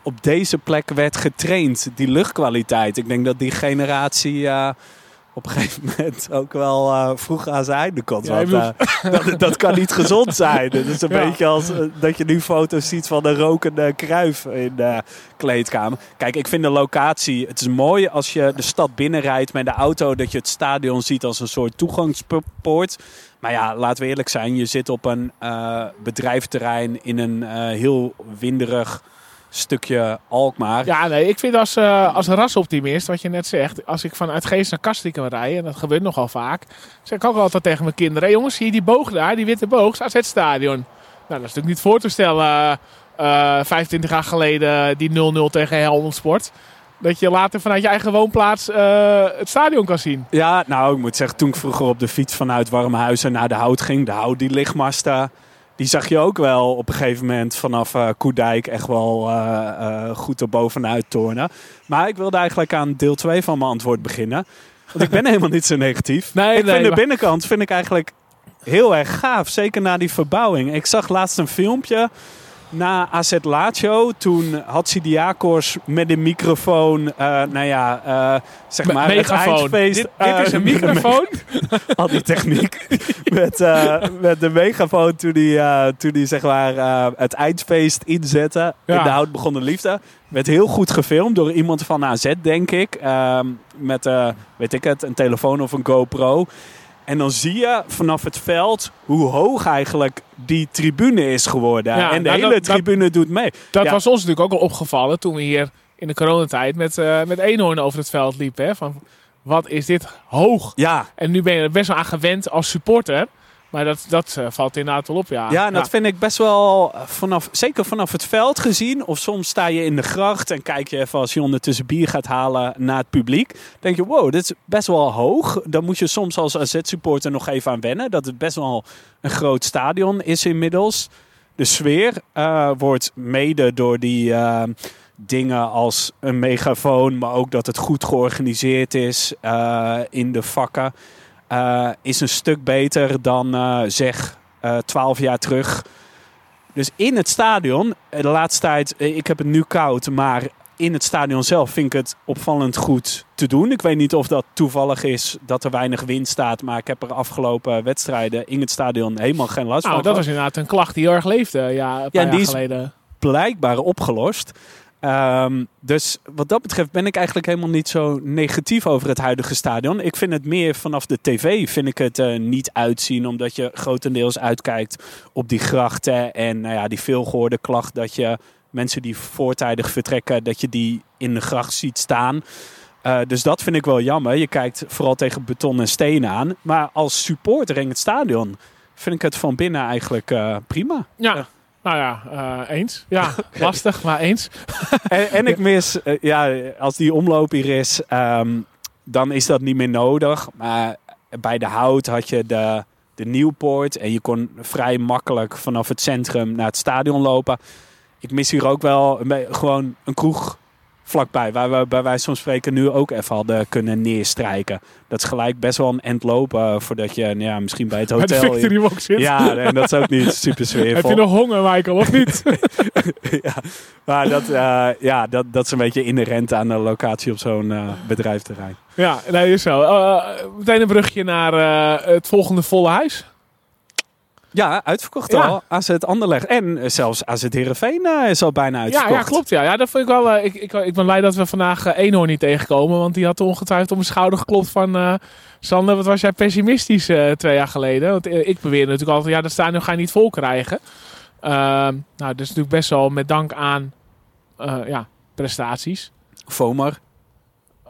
op deze plek werd getraind. Die luchtkwaliteit. Ik denk dat die generatie eh, op een gegeven moment ook wel eh, vroeg aan zijn einde komt. Ja, Want, eh, dat, dat kan niet gezond zijn. Het is een Ja. beetje als eh, dat je nu foto's ziet van een rokende kruif in de kleedkamer. Kijk, ik vind de locatie... Het is mooi als je de stad binnenrijdt met de auto... dat je het stadion ziet als een soort toegangspoort. Maar ja, laten we eerlijk zijn. Je zit op een bedrijfterrein in een heel winderig stukje Alkmaar. Ja, nee, ik vind als, eh als rasoptimist, wat je net zegt, als ik vanuit Geest naar Kastrikum rij, en dat gebeurt nogal vaak, zeg ik ook altijd tegen mijn kinderen, jongens, zie je die boog daar, die witte boog, is AZ-stadion. Nou, dat is natuurlijk niet voor te stellen, eh 25 jaar geleden, die 0-0 tegen Helmond Sport. Dat je later vanuit je eigen woonplaats eh, het stadion kan zien. Ja, nou, ik moet zeggen, toen ik vroeger op de fiets vanuit Warmhuizen naar de Hout ging, de Hout, die lichtmasten, die zag je ook wel op een gegeven moment vanaf eh Koedijk echt wel eh, eh, goed er bovenuit tornen. Maar ik wilde eigenlijk aan deel 2 van mijn antwoord beginnen. Want ik ben helemaal niet zo negatief. Nee, ik nee, vind de binnenkant vind ik eigenlijk heel erg gaaf. Zeker na die verbouwing. Ik zag laatst een filmpje na AZ Lazio. Toen had Sidiakos met een microfoon, nou ja, zeg maar het megafoon. eindfeest. Dit, dit is een microfoon. al die techniek. met, eh, met de megafoon toen hij, eh, toen hij zeg maar, eh, het eindfeest inzette. Ja. In de hout begon de liefde. Werd heel goed gefilmd door iemand van AZ, denk ik. Ehm, met, weet ik het, een telefoon of een GoPro. En dan zie je vanaf het veld hoe hoog eigenlijk die tribune is geworden. Ja, en de nou, hele dat- dat- tribune doet mee. Dat Ja. was ons natuurlijk ook al opgevallen toen we hier in de coronatijd met, eh met eenhoorn over het veld liepen. Hè? Van, wat is dit hoog. Ja, En nu ben je er best wel aan gewend als supporter. Maar dat, dat eh, valt inderdaad wel op, ja. Ja, en dat vind ik best wel eh, vanaf, zeker vanaf het veld gezien. Of soms sta je in de gracht en kijk je even als je ondertussen bier gaat halen naar het publiek. Denk je, wow, dit is best wel hoog. Dan moet je soms als AZ-supporter nog even aan wennen. Dat het best wel een groot stadion is inmiddels. De sfeer eh, wordt mede door die eh, dingen als een megafoon, maar ook dat het goed georganiseerd is in de vakken. Eh, is een stuk beter dan eh, zeg twaalf jaar terug. Dus in het stadion, eh, de laatste tijd, eh, ik heb het nu koud, maar in het stadion zelf vind ik het opvallend goed te doen. Ik weet niet of dat toevallig is dat er weinig wind staat, maar ik heb er afgelopen wedstrijden in het stadion helemaal geen last Nou, van dat was inderdaad een klacht die heel erg leefde ja, een paar en die is- geleden. blijkbaar opgelost. Ehm, dus wat dat betreft ben ik eigenlijk helemaal niet zo negatief over het huidige stadion. Ik vind het meer vanaf de tv vind ik het eh, niet uitzien. Omdat je grotendeels uitkijkt op die grachten. En nou ja, die veelgehoorde klacht dat je mensen die voortijdig vertrekken, dat je die in de gracht ziet staan. Eh, dus dat vind ik wel jammer. Je kijkt vooral tegen beton en stenen aan. Maar als supporter in het stadion vind ik het van binnen eigenlijk eh, prima. Ja. Ja. Nou ja, eh, eens. Ja, lastig, maar eens. En, en ik mis, eh, ja, als die omloop hier is, ehm, dan is dat niet meer nodig. Maar bij de hout had je de, de Nieuwpoort en je kon vrij makkelijk vanaf het centrum naar het stadion lopen. Ik mis hier ook wel een gewoon een kroeg vlakbij, waar we bij wijze van spreken nu ook even hadden kunnen neerstrijken. Dat is gelijk best wel een end lopen voordat je nou ja, misschien bij het Bij de hotel... Victory zit. ja, en dat is ook niet super sfeervol. Heb je nog honger, Michael, of niet? ja, maar dat, eh, ja, dat, dat is een beetje inherent aan de locatie op zo'n eh, bedrijfterrein. ja, nee, is zo. Eh, meteen een brugje naar eh, het volgende volle huis. Ja, uitverkocht Ja. al. AZ Anderlecht. En eh, zelfs AZ Heerenveen eh, is al bijna uitverkocht. ja, klopt. Ja. ja, dat vond ik wel. eh, ik, ik, ik ben blij dat we vandaag eh, Eenhoorn niet tegenkomen. Want die had ongetwijfeld op mijn schouder geklopt van... eh Sander, wat was jij pessimistisch twee jaar geleden? Want ik beweerde natuurlijk altijd... Ja, dat stadion ga je niet vol krijgen. Ehm, nou, dat is natuurlijk best wel met dank aan ja, prestaties. FOMAR.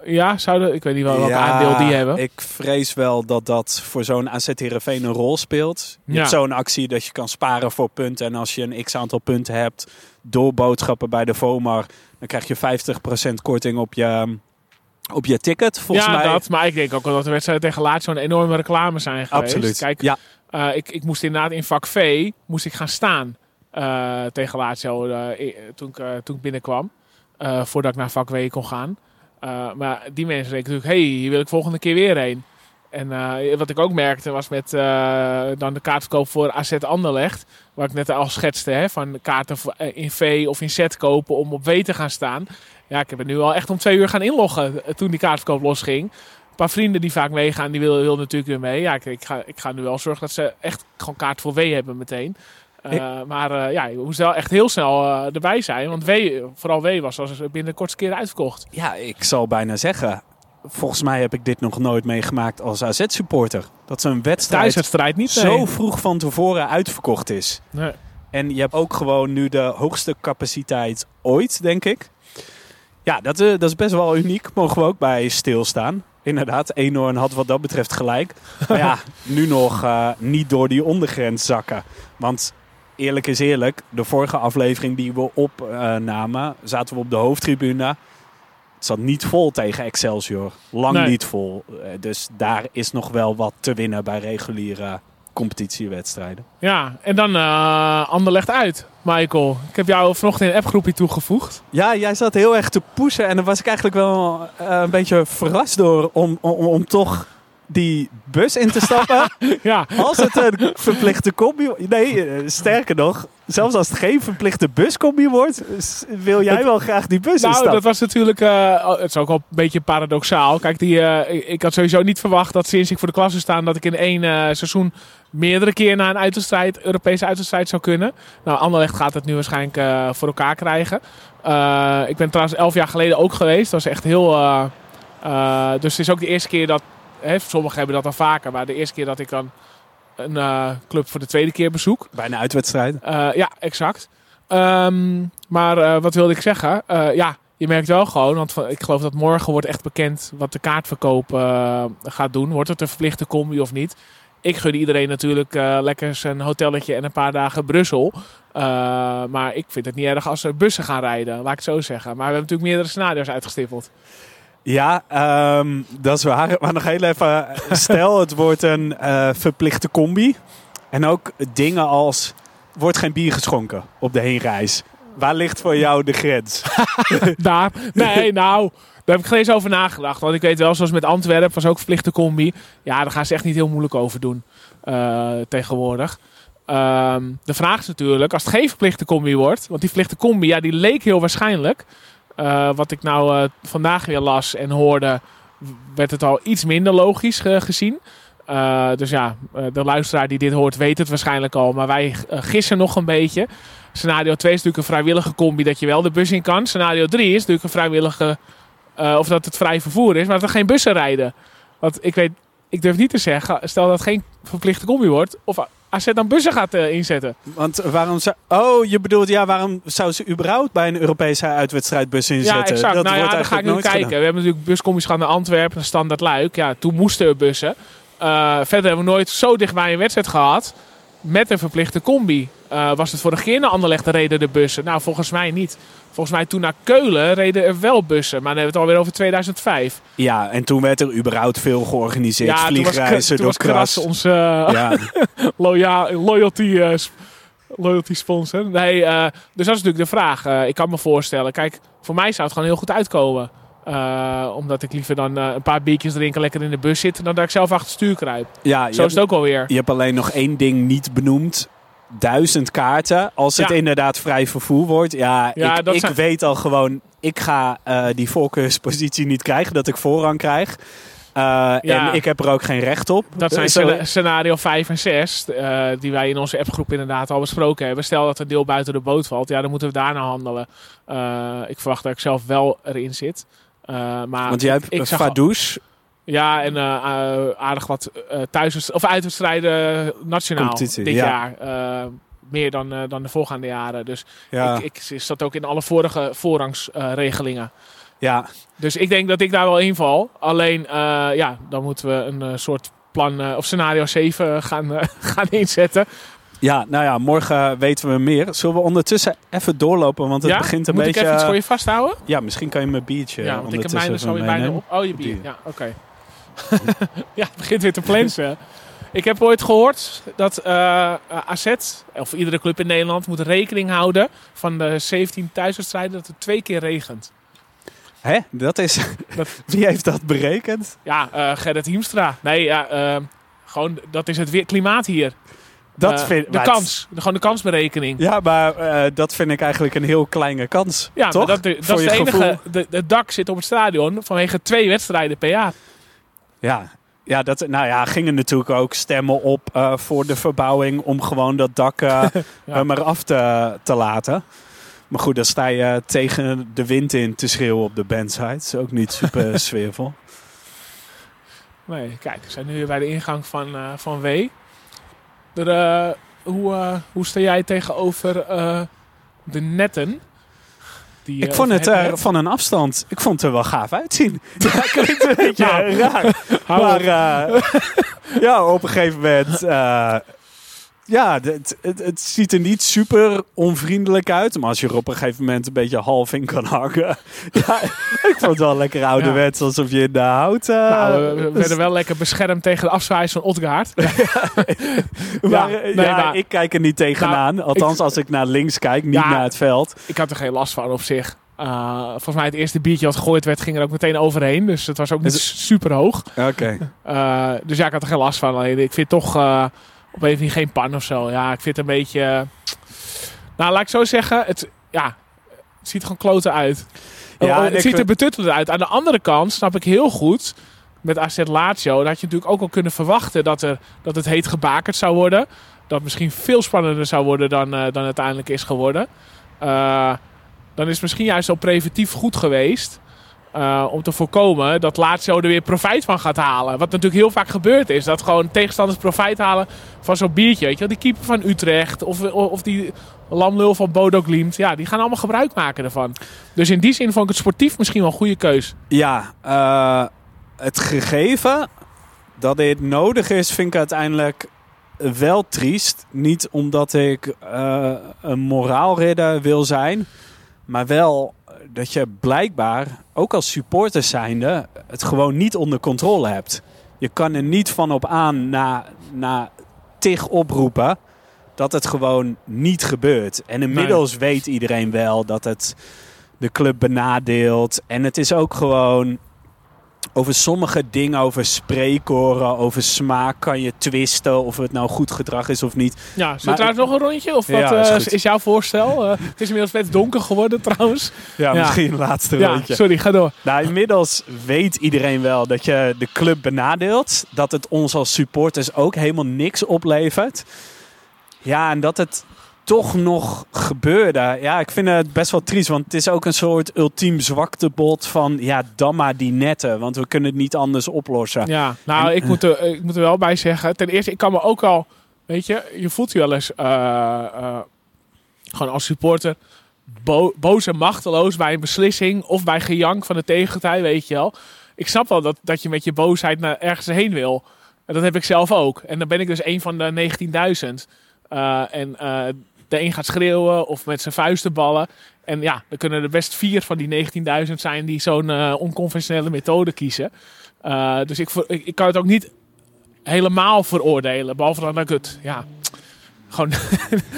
Ja, zouden... Ik weet niet wel welk Ja, aandeel die hebben. Ik vrees wel dat dat voor zo'n AZ Heerenveen een rol speelt. Je Ja. hebt zo'n actie dat je kan sparen voor punten. En als je een x-aantal punten hebt door boodschappen bij de FOMAR... dan krijg je 50% korting op je, op je ticket. Volgens ja, mij dat. Maar ik denk ook wel dat de wedstrijden tegen Lazio een enorme reclame zijn geweest. absoluut. Kijk, ja, Eh, ik, ik moest inderdaad in vak V moest ik gaan staan eh, tegen Lazio eh, i- toen, ik, eh, toen ik binnenkwam. Eh, voordat ik naar vak W kon gaan. Eh, maar die mensen denken natuurlijk, hey, hier wil ik volgende keer weer heen. En eh, wat ik ook merkte was met eh, dan de kaartverkoop voor AZ Anderlecht. Wat ik net al schetste, hè, van kaarten in V of in Z kopen om op W te gaan staan. Ja, ik heb het nu al echt om twee uur gaan inloggen toen die kaartverkoop losging. Een paar vrienden die vaak meegaan, die willen wil natuurlijk weer mee. Ja, ik, ik, ga, ik ga nu wel zorgen dat ze echt gewoon kaart voor W hebben meteen. Eh, Maar eh, ja, je moest wel echt heel snel eh, erbij zijn. Want W, vooral W was als binnen de kortste keer uitverkocht. ja, ik zal bijna zeggen... Volgens mij heb ik dit nog nooit meegemaakt als AZ-supporter. Dat zo'n wedstrijd niet. zo nee. vroeg van tevoren uitverkocht is. Nee. En je hebt ook gewoon nu de hoogste capaciteit ooit, denk ik. Ja, dat, dat is best wel uniek. Mogen we ook bij stilstaan. Inderdaad, Eenhoorn had wat dat betreft gelijk. Maar ja, nu nog niet door die ondergrens zakken. Want eerlijk is eerlijk, de vorige aflevering die we opnamen, zaten we op de hoofdtribune. Het zat niet vol tegen Excelsior. Lang Nee. niet vol. Eh, Dus daar is nog wel wat te winnen bij reguliere competitiewedstrijden. Ja, en dan eh Anderlecht uit, Michael. Ik heb jou vanochtend in een appgroepje toegevoegd. Ja, jij zat heel erg te pushen en daar was ik eigenlijk wel eh, een beetje verrast door om, om, om toch die bus in te stappen. ja, als het een verplichte combi... Nee, eh, sterker nog, zelfs als het geen verplichte buscombi wordt, wil jij wel graag die bus nou, instappen. dat was natuurlijk... eh, het is ook wel een beetje paradoxaal. Kijk, die, eh, ik, had sowieso niet verwacht dat sinds ik voor de klas zou staan... dat ik in één seizoen meerdere keer naar een uitwedstrijd, Europese uitwedstrijd zou kunnen. Nou, Anderlecht gaat het nu waarschijnlijk voor elkaar krijgen. Ik ben trouwens elf jaar geleden ook geweest. Dat was echt heel... dus het is ook de eerste keer dat... Hè, sommigen hebben dat al vaker, maar de eerste keer dat ik dan een eh, club voor de tweede keer bezoek. Bijna uitwedstrijd. Eh, ja, exact. Ehm, maar eh, wat wilde ik zeggen? Ja, je merkt wel gewoon, want van- ik geloof dat morgen wordt echt bekend wat de kaartverkoop gaat doen. Wordt het een verplichte combi of niet? Ik gun iedereen natuurlijk lekker zijn hotelletje en een paar dagen Brussel. Maar ik vind het niet erg als er bussen gaan rijden, laat ik het zo zeggen. Maar we hebben natuurlijk meerdere scenario's uitgestippeld. Ja, ehm, dat is waar. Maar nog heel even. Stel, het wordt een eh, verplichte combi. En ook dingen als. Wordt geen bier geschonken op de heenreis. Waar ligt voor jou de grens? Daar. Nee, nou, daar heb ik geen eens over nagedacht. Want ik weet wel, zoals met Antwerpen was ook verplichte combi. Ja, daar gaan ze echt niet heel moeilijk over doen eh, tegenwoordig. Ehm, de vraag is natuurlijk, als het geen verplichte combi wordt... Want die verplichte combi, ja, die leek heel waarschijnlijk. Eh, wat ik nou eh, vandaag weer las en hoorde... werd het al iets minder logisch ge- gezien. Eh, dus ja, eh, de luisteraar die dit hoort weet het waarschijnlijk al. Maar wij eh, gissen nog een beetje. Scenario 2 is natuurlijk een vrijwillige combi dat je wel de bus in kan. Scenario 3 is natuurlijk een vrijwillige... eh, of dat het vrij vervoer is, maar dat er geen bussen rijden. Want ik weet... Ik durf niet te zeggen, stel dat het geen verplichte combi wordt... of AZ dan bussen gaat eh, inzetten. Want waarom zou. Oh, je bedoelt, ja, waarom zou ze überhaupt bij een Europese uitwedstrijd bus inzetten? Ja, exact. Dat nou ja, wordt dan ga ik nu kijken. We hebben natuurlijk buscombi's gehad naar Antwerpen, naar Standard Luik. Ja, toen moesten er bussen. Eh, verder hebben we nooit zo dichtbij een wedstrijd gehad met een verplichte combi. Eh, was het vorig keer naar Anderlecht reden de bussen? Nou, volgens mij niet. Volgens mij toen naar Keulen reden er wel bussen. Maar dan hebben we het alweer over 2005. Ja, en toen werd er überhaupt veel georganiseerd. ja, Vliegreizen toen door was Kras Kras. onze eh, Ja, loya- loyalty, eh, loyalty sponsor. Nee, eh, dus dat is natuurlijk de vraag. Ik kan me voorstellen. Kijk, voor mij zou het gewoon heel goed uitkomen. Omdat ik liever dan een paar biertjes drinken, lekker in de bus zit, dan dat ik zelf achter het stuur kruip. ja Zo is het ook alweer. je hebt alleen nog één ding niet benoemd. Duizend kaarten. Als het Ja. inderdaad vrij vervoer wordt. Ja, Ja, ik, ik zijn- weet al gewoon. Ik ga eh, die voorkeurspositie niet krijgen. Dat ik voorrang krijg. Eh, Ja. En ik heb er ook geen recht op. Dat zijn Eh, scenario 5 en 6, eh, die wij in onze appgroep inderdaad al besproken hebben. Stel dat een deel buiten de boot valt, ja, dan moeten we daarna handelen. Ik verwacht dat ik zelf wel erin zit. Maar Want jij ik- hebt ik zag al- Vadouche. Ja, en eh, eh, aardig wat eh thuis of uitwedstrijden nationaal Competitie, dit ja. jaar. Meer dan, dan de voorgaande jaren. Dus Ja, ik, ik zat ook in alle vorige voorrangsregelingen. ja, dus ik denk dat ik daar wel inval. Alleen, ja, dan moeten we een soort plan of scenario 7 gaan, gaan inzetten. ja, nou ja, morgen weten we meer. Zullen we ondertussen even doorlopen? Want het ja? begint een Moet beetje... ik even iets voor je vasthouden? Ja, misschien kan je mijn biertje ja, want ik heb ondertussen mij er zo weer bijna op. Oh, je bier. Bier. Ja, oké. ja, het begint weer te plensen. Ik heb ooit gehoord dat eh AZ, of iedere club in Nederland, moet rekening houden van de 17 thuiswedstrijden dat het twee keer regent. Hè? Dat is... Dat- Wie heeft dat berekend? Ja, eh Gerrit Hiemstra. Nee, ja, eh, gewoon, dat is het weer klimaat hier. Dat Eh, vind, de kans. De, gewoon de kansberekening. Ja, maar eh, dat vind ik eigenlijk een heel kleine kans. Ja, toch? dat, dat is je de enige. De, het dak zit op het stadion vanwege twee wedstrijden per jaar. Ja. Ja, dat, nou ja, gingen natuurlijk ook stemmen op eh, voor de verbouwing om gewoon dat dak eh, Ja. er maar af te, te laten. Maar goed, dan sta je tegen de wind in te schreeuwen op de. Dat is ook niet super sfeervol. Nee, kijk, we zijn nu weer bij de ingang van, eh, van W. Er, eh, hoe, eh, hoe sta jij tegenover eh, de netten? Die, Ik eh, vond of het er van een afstand, ik vond het er wel gaaf uitzien. Ja, klinkt een beetje Nou, raar. Hou Maar eh, ja, op een gegeven moment. Ja, het, het, het ziet er niet super onvriendelijk uit. Maar als je er op een gegeven moment een beetje half in kan hangen. ja, ik vond het wel lekker ouderwets. Alsof je in de hout. eh, nou, we- we werden wel lekker beschermd tegen de afzwaaiers van Otgaard. maar, ja, nee, maar- ik kijk er niet tegenaan. Althans, als ik naar links kijk, niet naar het veld. Ik had er geen last van op zich. Eh, volgens mij het eerste biertje wat gegooid werd, ging er ook meteen overheen. Dus het was ook niet super hoog. Oké. Eh, dus ja, ik had er geen last van. Alleen ik vind toch of andere geen pan of zo. Ja, ik vind het een beetje... eh, nou, laat ik zo zeggen. Het, ja, het ziet er gewoon kloten uit. Ja, Oh, en het ziet er betuttelend uit. Aan de andere kant snap ik heel goed... Met AZ Lazio, dat had je natuurlijk ook al kunnen verwachten dat, er, dat het heet gebakerd zou worden. Dat misschien veel spannender zou worden dan, eh, dan uiteindelijk is geworden. Eh, dan is het misschien juist al preventief goed geweest. Eh, om te voorkomen dat Lazio er weer profijt van gaat halen. Wat natuurlijk heel vaak gebeurd is. Dat gewoon tegenstanders profijt halen van zo'n biertje. Weet je wel? Die keeper van Utrecht of, of die lamlul van Bodo Glimt. Ja, die gaan allemaal gebruik maken ervan. Dus in die zin vond ik het sportief misschien wel een goede keus. Ja, eh, het gegeven dat dit nodig is, vind ik uiteindelijk wel triest. Niet omdat ik uh, een moraalridder wil zijn, maar wel dat je blijkbaar, ook als supporter zijnde, het gewoon niet onder controle hebt. Je kan er niet van op aan na, na tig oproepen dat het gewoon niet gebeurt. En inmiddels weet iedereen wel dat het de club benadeelt. En het is ook gewoon over sommige dingen, over spreekoren, over smaak kan je twisten of het nou goed gedrag is of niet. Ja, zit daar nog een rondje? Of wat ja, is, is, jouw voorstel? Uh, het is inmiddels vet donker geworden trouwens. Ja, misschien een laatste ja, rondje. Sorry, ga door. Nou, inmiddels weet iedereen wel dat je de club benadeelt. Dat het ons als supporters ook helemaal niks oplevert. Ja, en dat het toch nog gebeurde. Ja, ik vind het best wel triest. Want het is ook een soort ultiem zwaktebod van... ja, dan maar die netten. Want we kunnen het niet anders oplossen. Ja, nou, ik, moet er, ik moet er wel bij zeggen. Ten eerste, ik kan me ook al... Weet je, je voelt je wel eens... Uh, uh, gewoon als supporter... Bo boos en machteloos bij een beslissing... of bij gejank van de tegenpartij, weet je wel. Ik snap wel dat, dat je met je boosheid naar ergens heen wil. En dat heb ik zelf ook. En dan ben ik dus een van de 19.000... Uh, en uh, de een gaat schreeuwen of met zijn vuisten ballen. En ja, dan kunnen er best vier van die 19.000 zijn die zo'n uh, onconventionele methode kiezen. Uh, dus ik, ik, ik, kan het ook niet helemaal veroordelen. Behalve dan dat ik het ja, gewoon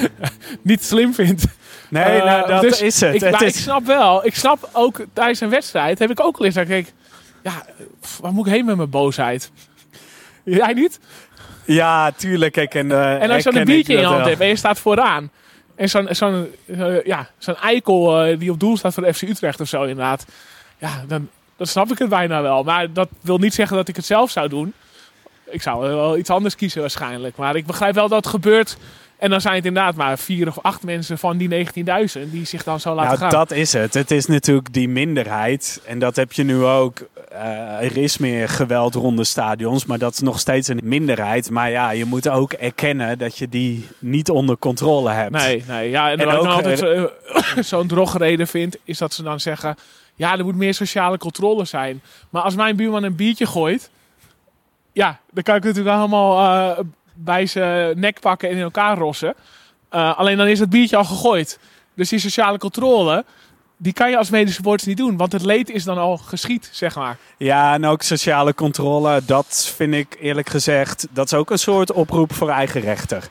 niet slim vind. Nee, nou, dat dus is het. Ik, het is... ik snap wel. Ik snap ook tijdens een wedstrijd heb ik ook al eens dat ik ja, waar moet ik heen met mijn boosheid? Jij niet? Ja, tuurlijk. Ik en, uh, en als je dan een biertje in je hand hebt en je staat vooraan. En zo'n zo'n uh, ja, zo'n eikel uh, die op doel staat voor de FC Utrecht of zo inderdaad. Ja, dan, dan snap ik het bijna wel. Maar dat wil niet zeggen dat ik het zelf zou doen. Ik zou wel iets anders kiezen waarschijnlijk. Maar ik begrijp wel dat het gebeurt en dan zijn het inderdaad maar vier of acht mensen van die 19.000 die zich dan zo laten nou, gaan. Dat is het. Het is natuurlijk die minderheid. En dat heb je nu ook. Uh, er is meer geweld rond de stadions, maar dat is nog steeds een minderheid. Maar ja, je moet ook erkennen dat je die niet onder controle hebt. Nee, nee. Ja, en, en wat ook, ik altijd uh, zo'n drogreden vind, is dat ze dan zeggen... Ja, er moet meer sociale controle zijn. Maar als mijn buurman een biertje gooit... Ja, dan kan ik natuurlijk allemaal uh, bij zijn nek pakken en in elkaar rossen. Uh, alleen dan is het biertje al gegooid. Dus die sociale controle, die kan je als medesupporter niet doen. Want het leed is dan al geschied, zeg maar. Ja, en ook sociale controle, dat vind ik eerlijk gezegd... dat is ook een soort oproep voor eigen rechter.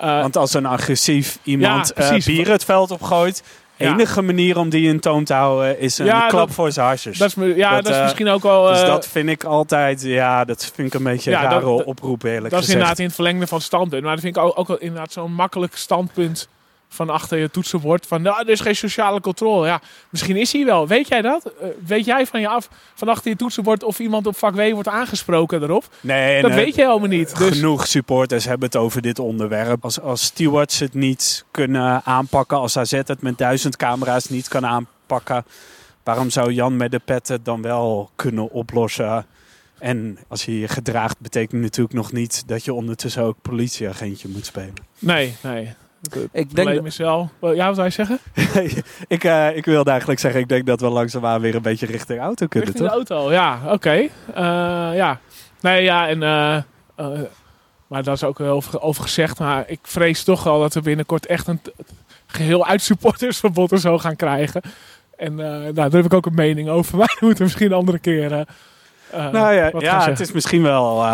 Uh, Want als een agressief iemand ja, uh, bier het veld opgooit... Ja. enige manier om die in toom te houden is een ja, klap dat, voor zijn harsjes. Dat is, ja, dat, dat is uh, misschien ook wel... Uh, dus dat vind ik altijd... Ja, dat vind ik een beetje ja, een rare dat, oproep eerlijk Dat gezegd. is inderdaad in het verlengde van standpunt. Maar dat vind ik ook, ook wel inderdaad zo'n makkelijk standpunt van achter je toetsenbord. Van, nou, er is geen sociale controle. Ja, misschien is hij wel. Weet jij dat? Uh, weet jij van je af, van achter je toetsenbord of iemand op vak W wordt aangesproken erop? Nee, dat nee, weet je helemaal niet. Dus... Genoeg supporters hebben het over dit onderwerp. Als, als stewards het niet kunnen aanpakken, als AZ het met duizend camera's niet kan aanpakken, waarom zou Jan met de pet het dan wel kunnen oplossen? En als je je gedraagt, betekent natuurlijk nog niet dat je ondertussen ook politieagentje moet spelen. Nee, nee. Het ik denk is wel... Ja, wat je zeggen? ik, uh, ik wilde eigenlijk zeggen, ik denk dat we langzaamaan weer een beetje richting auto kunnen, richting toch? de auto, ja. Oké. Okay. Uh, ja. Nee, ja, en... Uh, maar daar is ook wel over, over, gezegd. Maar ik vrees toch wel dat we binnenkort echt een geheel uitsupportersverbod en zo gaan krijgen. En nou, daar heb ik ook een mening over. Maar we moeten misschien een andere keer... Uh, nou ja, ja het is misschien wel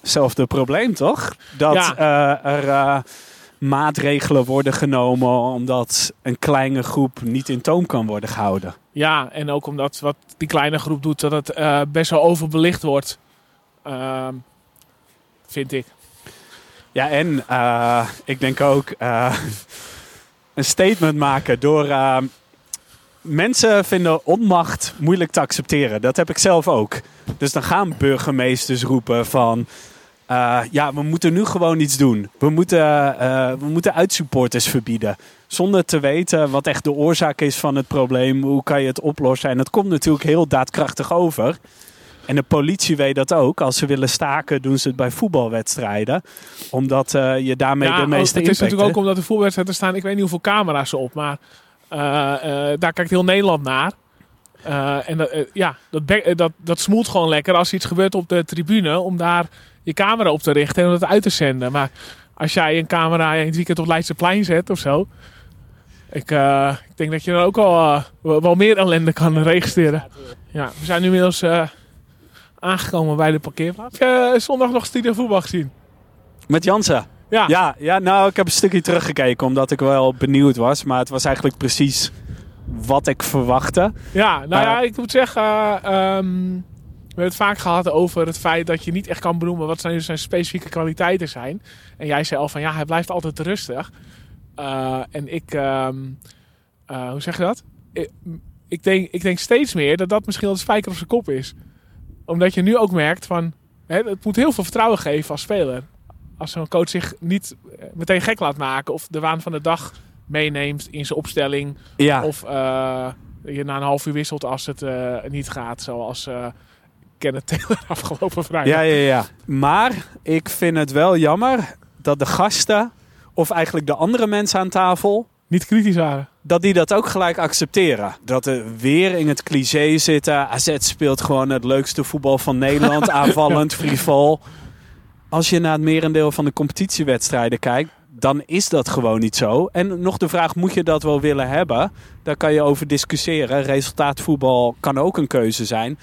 hetzelfde probleem, toch? Dat ja. er maatregelen worden genomen omdat een kleine groep niet in toom kan worden gehouden. Ja, en ook omdat wat die kleine groep doet, dat het uh, best wel overbelicht wordt. Uh, vind ik. Ja, en uh, ik denk ook een statement maken door. mensen vinden onmacht moeilijk te accepteren. Dat heb ik zelf ook. Dus dan gaan burgemeesters roepen van. Eh, ja, we moeten nu gewoon iets doen. We moeten, eh, we moeten uitsupporters verbieden. Zonder te weten wat echt de oorzaak is van het probleem. Hoe kan je het oplossen? En het komt natuurlijk heel daadkrachtig over. En de politie weet dat ook. Als ze willen staken, doen ze het bij voetbalwedstrijden. Omdat eh, je daarmee Ja, de meeste het is impact natuurlijk ook omdat de voetbalwedstrijden staan. Ik weet niet hoeveel camera's op, maar daar kijkt heel Nederland naar. Eh, en dat, eh, ja, dat, eh, dat, dat smoelt gewoon lekker als iets gebeurt op de tribune. Om daar je camera op te richten en om dat uit te zenden. Maar als jij een camera in het weekend op Leidseplein zet of zo. Ik, ik denk dat je dan ook al wel meer ellende kan registreren. Ja, we zijn nu inmiddels aangekomen bij de parkeerplaats. Heb je zondag nog studio voetbal gezien? Met Jansen. Ja. Ja, ja, nou, ik heb een stukje teruggekeken omdat ik wel benieuwd was. Maar het was eigenlijk precies wat ik verwachtte. Ja, nou ja, ik moet zeggen, eh, ehm, we hebben het vaak gehad over het feit dat je niet echt kan benoemen wat zijn, zijn specifieke kwaliteiten zijn. En jij zei al van ja, hij blijft altijd rustig. Eh, en ik, ehm, eh, hoe zeg je dat? Ik, ik, denk, ik denk steeds meer dat dat misschien wel de spijker op zijn kop is. Omdat je nu ook merkt van, hè, het moet heel veel vertrouwen geven als speler. Als zo'n coach zich niet eh, meteen gek laat maken of de waan van de dag meeneemt in zijn opstelling. Ja, Of eh, je na een half uur wisselt als het eh, niet gaat. Zoals eh Kenneth Taylor afgelopen vrijdag. ja, ja, ja. Maar ik vind het wel jammer dat de gasten, of eigenlijk de andere mensen aan tafel, Niet kritisch waren. dat die dat ook gelijk accepteren. Dat er weer in het cliché zitten. AZ speelt gewoon het leukste voetbal van Nederland. aanvallend, frivol. Als je naar het merendeel van de competitiewedstrijden kijkt... dan is dat gewoon niet zo. En nog de vraag, moet je dat wel willen hebben? Daar kan je over discussiëren. Resultaatvoetbal kan ook een keuze zijn.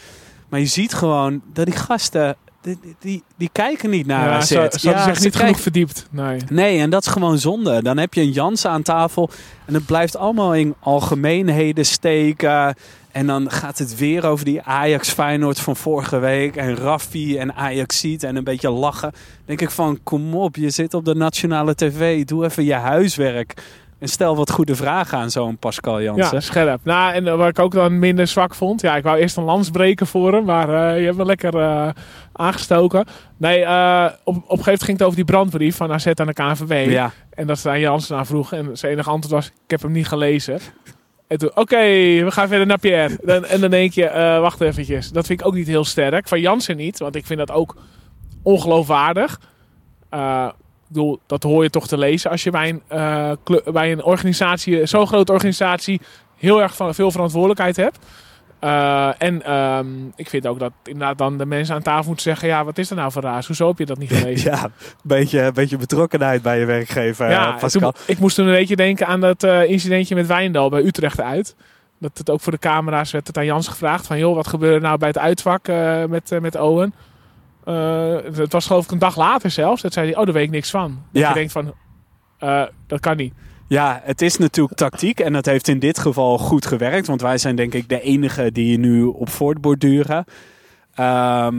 Maar je ziet gewoon dat die gasten... die, die, die kijken niet naar ja, AZ. ze, ze niet kijken- genoeg verdiept. Nee. Nee, en dat is gewoon zonde. Dan heb je een Jansen aan tafel en het blijft allemaal in algemeenheden steken. En dan gaat het weer over die Ajax Feyenoord van vorige week en Raffi en Ajax ziet en een beetje lachen. Dan denk ik van, kom op, je zit op de nationale tv, doe even je huiswerk. En stel wat goede vragen aan zo'n Pascal Jansen. Ja, scherp. Nou, en wat ik ook dan minder zwak vond. Ja, ik wou eerst een lans breken voor hem. Maar eh, je hebt me lekker eh, aangestoken. Nee, eh, op, op een gegeven moment ging het over die brandbrief van AZ aan de KNVB. ja. En dat ze aan Jansen aan vroeg. En zijn enige antwoord was, ik heb hem niet gelezen. En toen, oké, we gaan verder naar Pierre. Dan, en dan denk je, eh, wacht eventjes. Dat vind ik ook niet heel sterk. Van Jansen niet, want ik vind dat ook ongeloofwaardig. Eh, ik bedoel, dat hoor je toch te lezen als je bij een, clu- bij een organisatie, zo'n grote organisatie, heel erg van, veel verantwoordelijkheid hebt. Eh, en ehm, ik vind ook dat inderdaad dan de mensen aan tafel moeten zeggen: ja, wat is er nou voor raars? Hoezo heb je dat niet gelezen? Ja, een beetje, een beetje betrokkenheid bij je werkgever, Ja, eh, Pascal. toen- ik moest toen een beetje denken aan dat eh, incidentje met Wijndal bij Utrecht uit. Dat het ook voor de camera's werd het aan Jans gevraagd van... joh, wat gebeurde nou bij het uitvak met, met Owen? Het was geloof ik een dag later zelfs. Dat zei hij, oh, daar weet ik niks van. Dat Ja. je denkt van, dat kan niet. Ja, het is natuurlijk tactiek en dat heeft in dit geval goed gewerkt. Want wij zijn denk ik de enige die nu op voortborduren. Ehm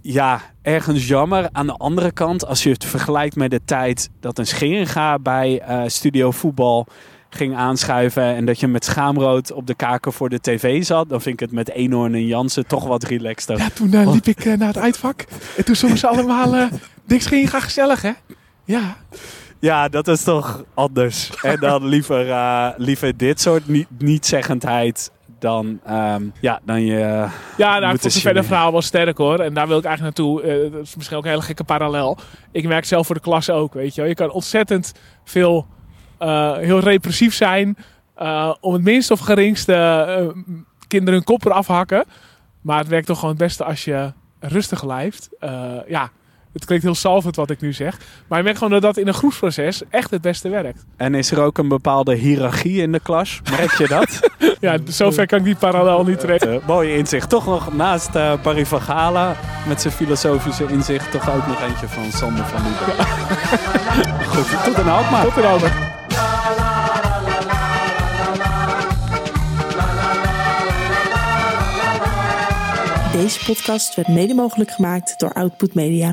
ja, ergens jammer. Aan de andere kant, als je het vergelijkt met de tijd dat een Scheringa bij eh, Studio Voetbal ging aanschuiven... en dat je met schaamrood op de kaken voor de tv zat... dan vind ik het met Eenhoorn en Jansen toch wat relaxter. Ja, toen eh, liep ik eh, naar het uitvak. En toen zongen ze allemaal... eh niks ging gezellig, hè? Ja. Ja, dat is toch anders. En dan liever, eh, liever dit soort niet- niet-zeggendheid dan, ehm, ja, dan je... Ja, nou, ik vond verder zien. verhaal wel sterk hoor. En daar wil ik eigenlijk naartoe. Eh, dat is misschien ook een hele gekke parallel. Ik merk zelf voor de klas ook, weet je wel. Je kan ontzettend veel, eh, heel repressief zijn. om het minst of geringste kinderen hun kop eraf hakken. Maar het werkt toch gewoon het beste als je rustig blijft. Ja, het klinkt heel salvend wat ik nu zeg. Maar je merkt gewoon dat dat in een groepsproces echt het beste werkt. En is er ook een bepaalde hiërarchie in de klas? Merk je dat? Ja, zover kan ik die parallel niet trekken. Eh, mooie inzicht. Toch nog naast eh Barry van Gala met zijn filosofische inzicht... toch ook nog eentje van Sander van Lieben. Goed, tot een Alkmaar. Tot erover. Deze podcast werd mede mogelijk gemaakt door Output Media.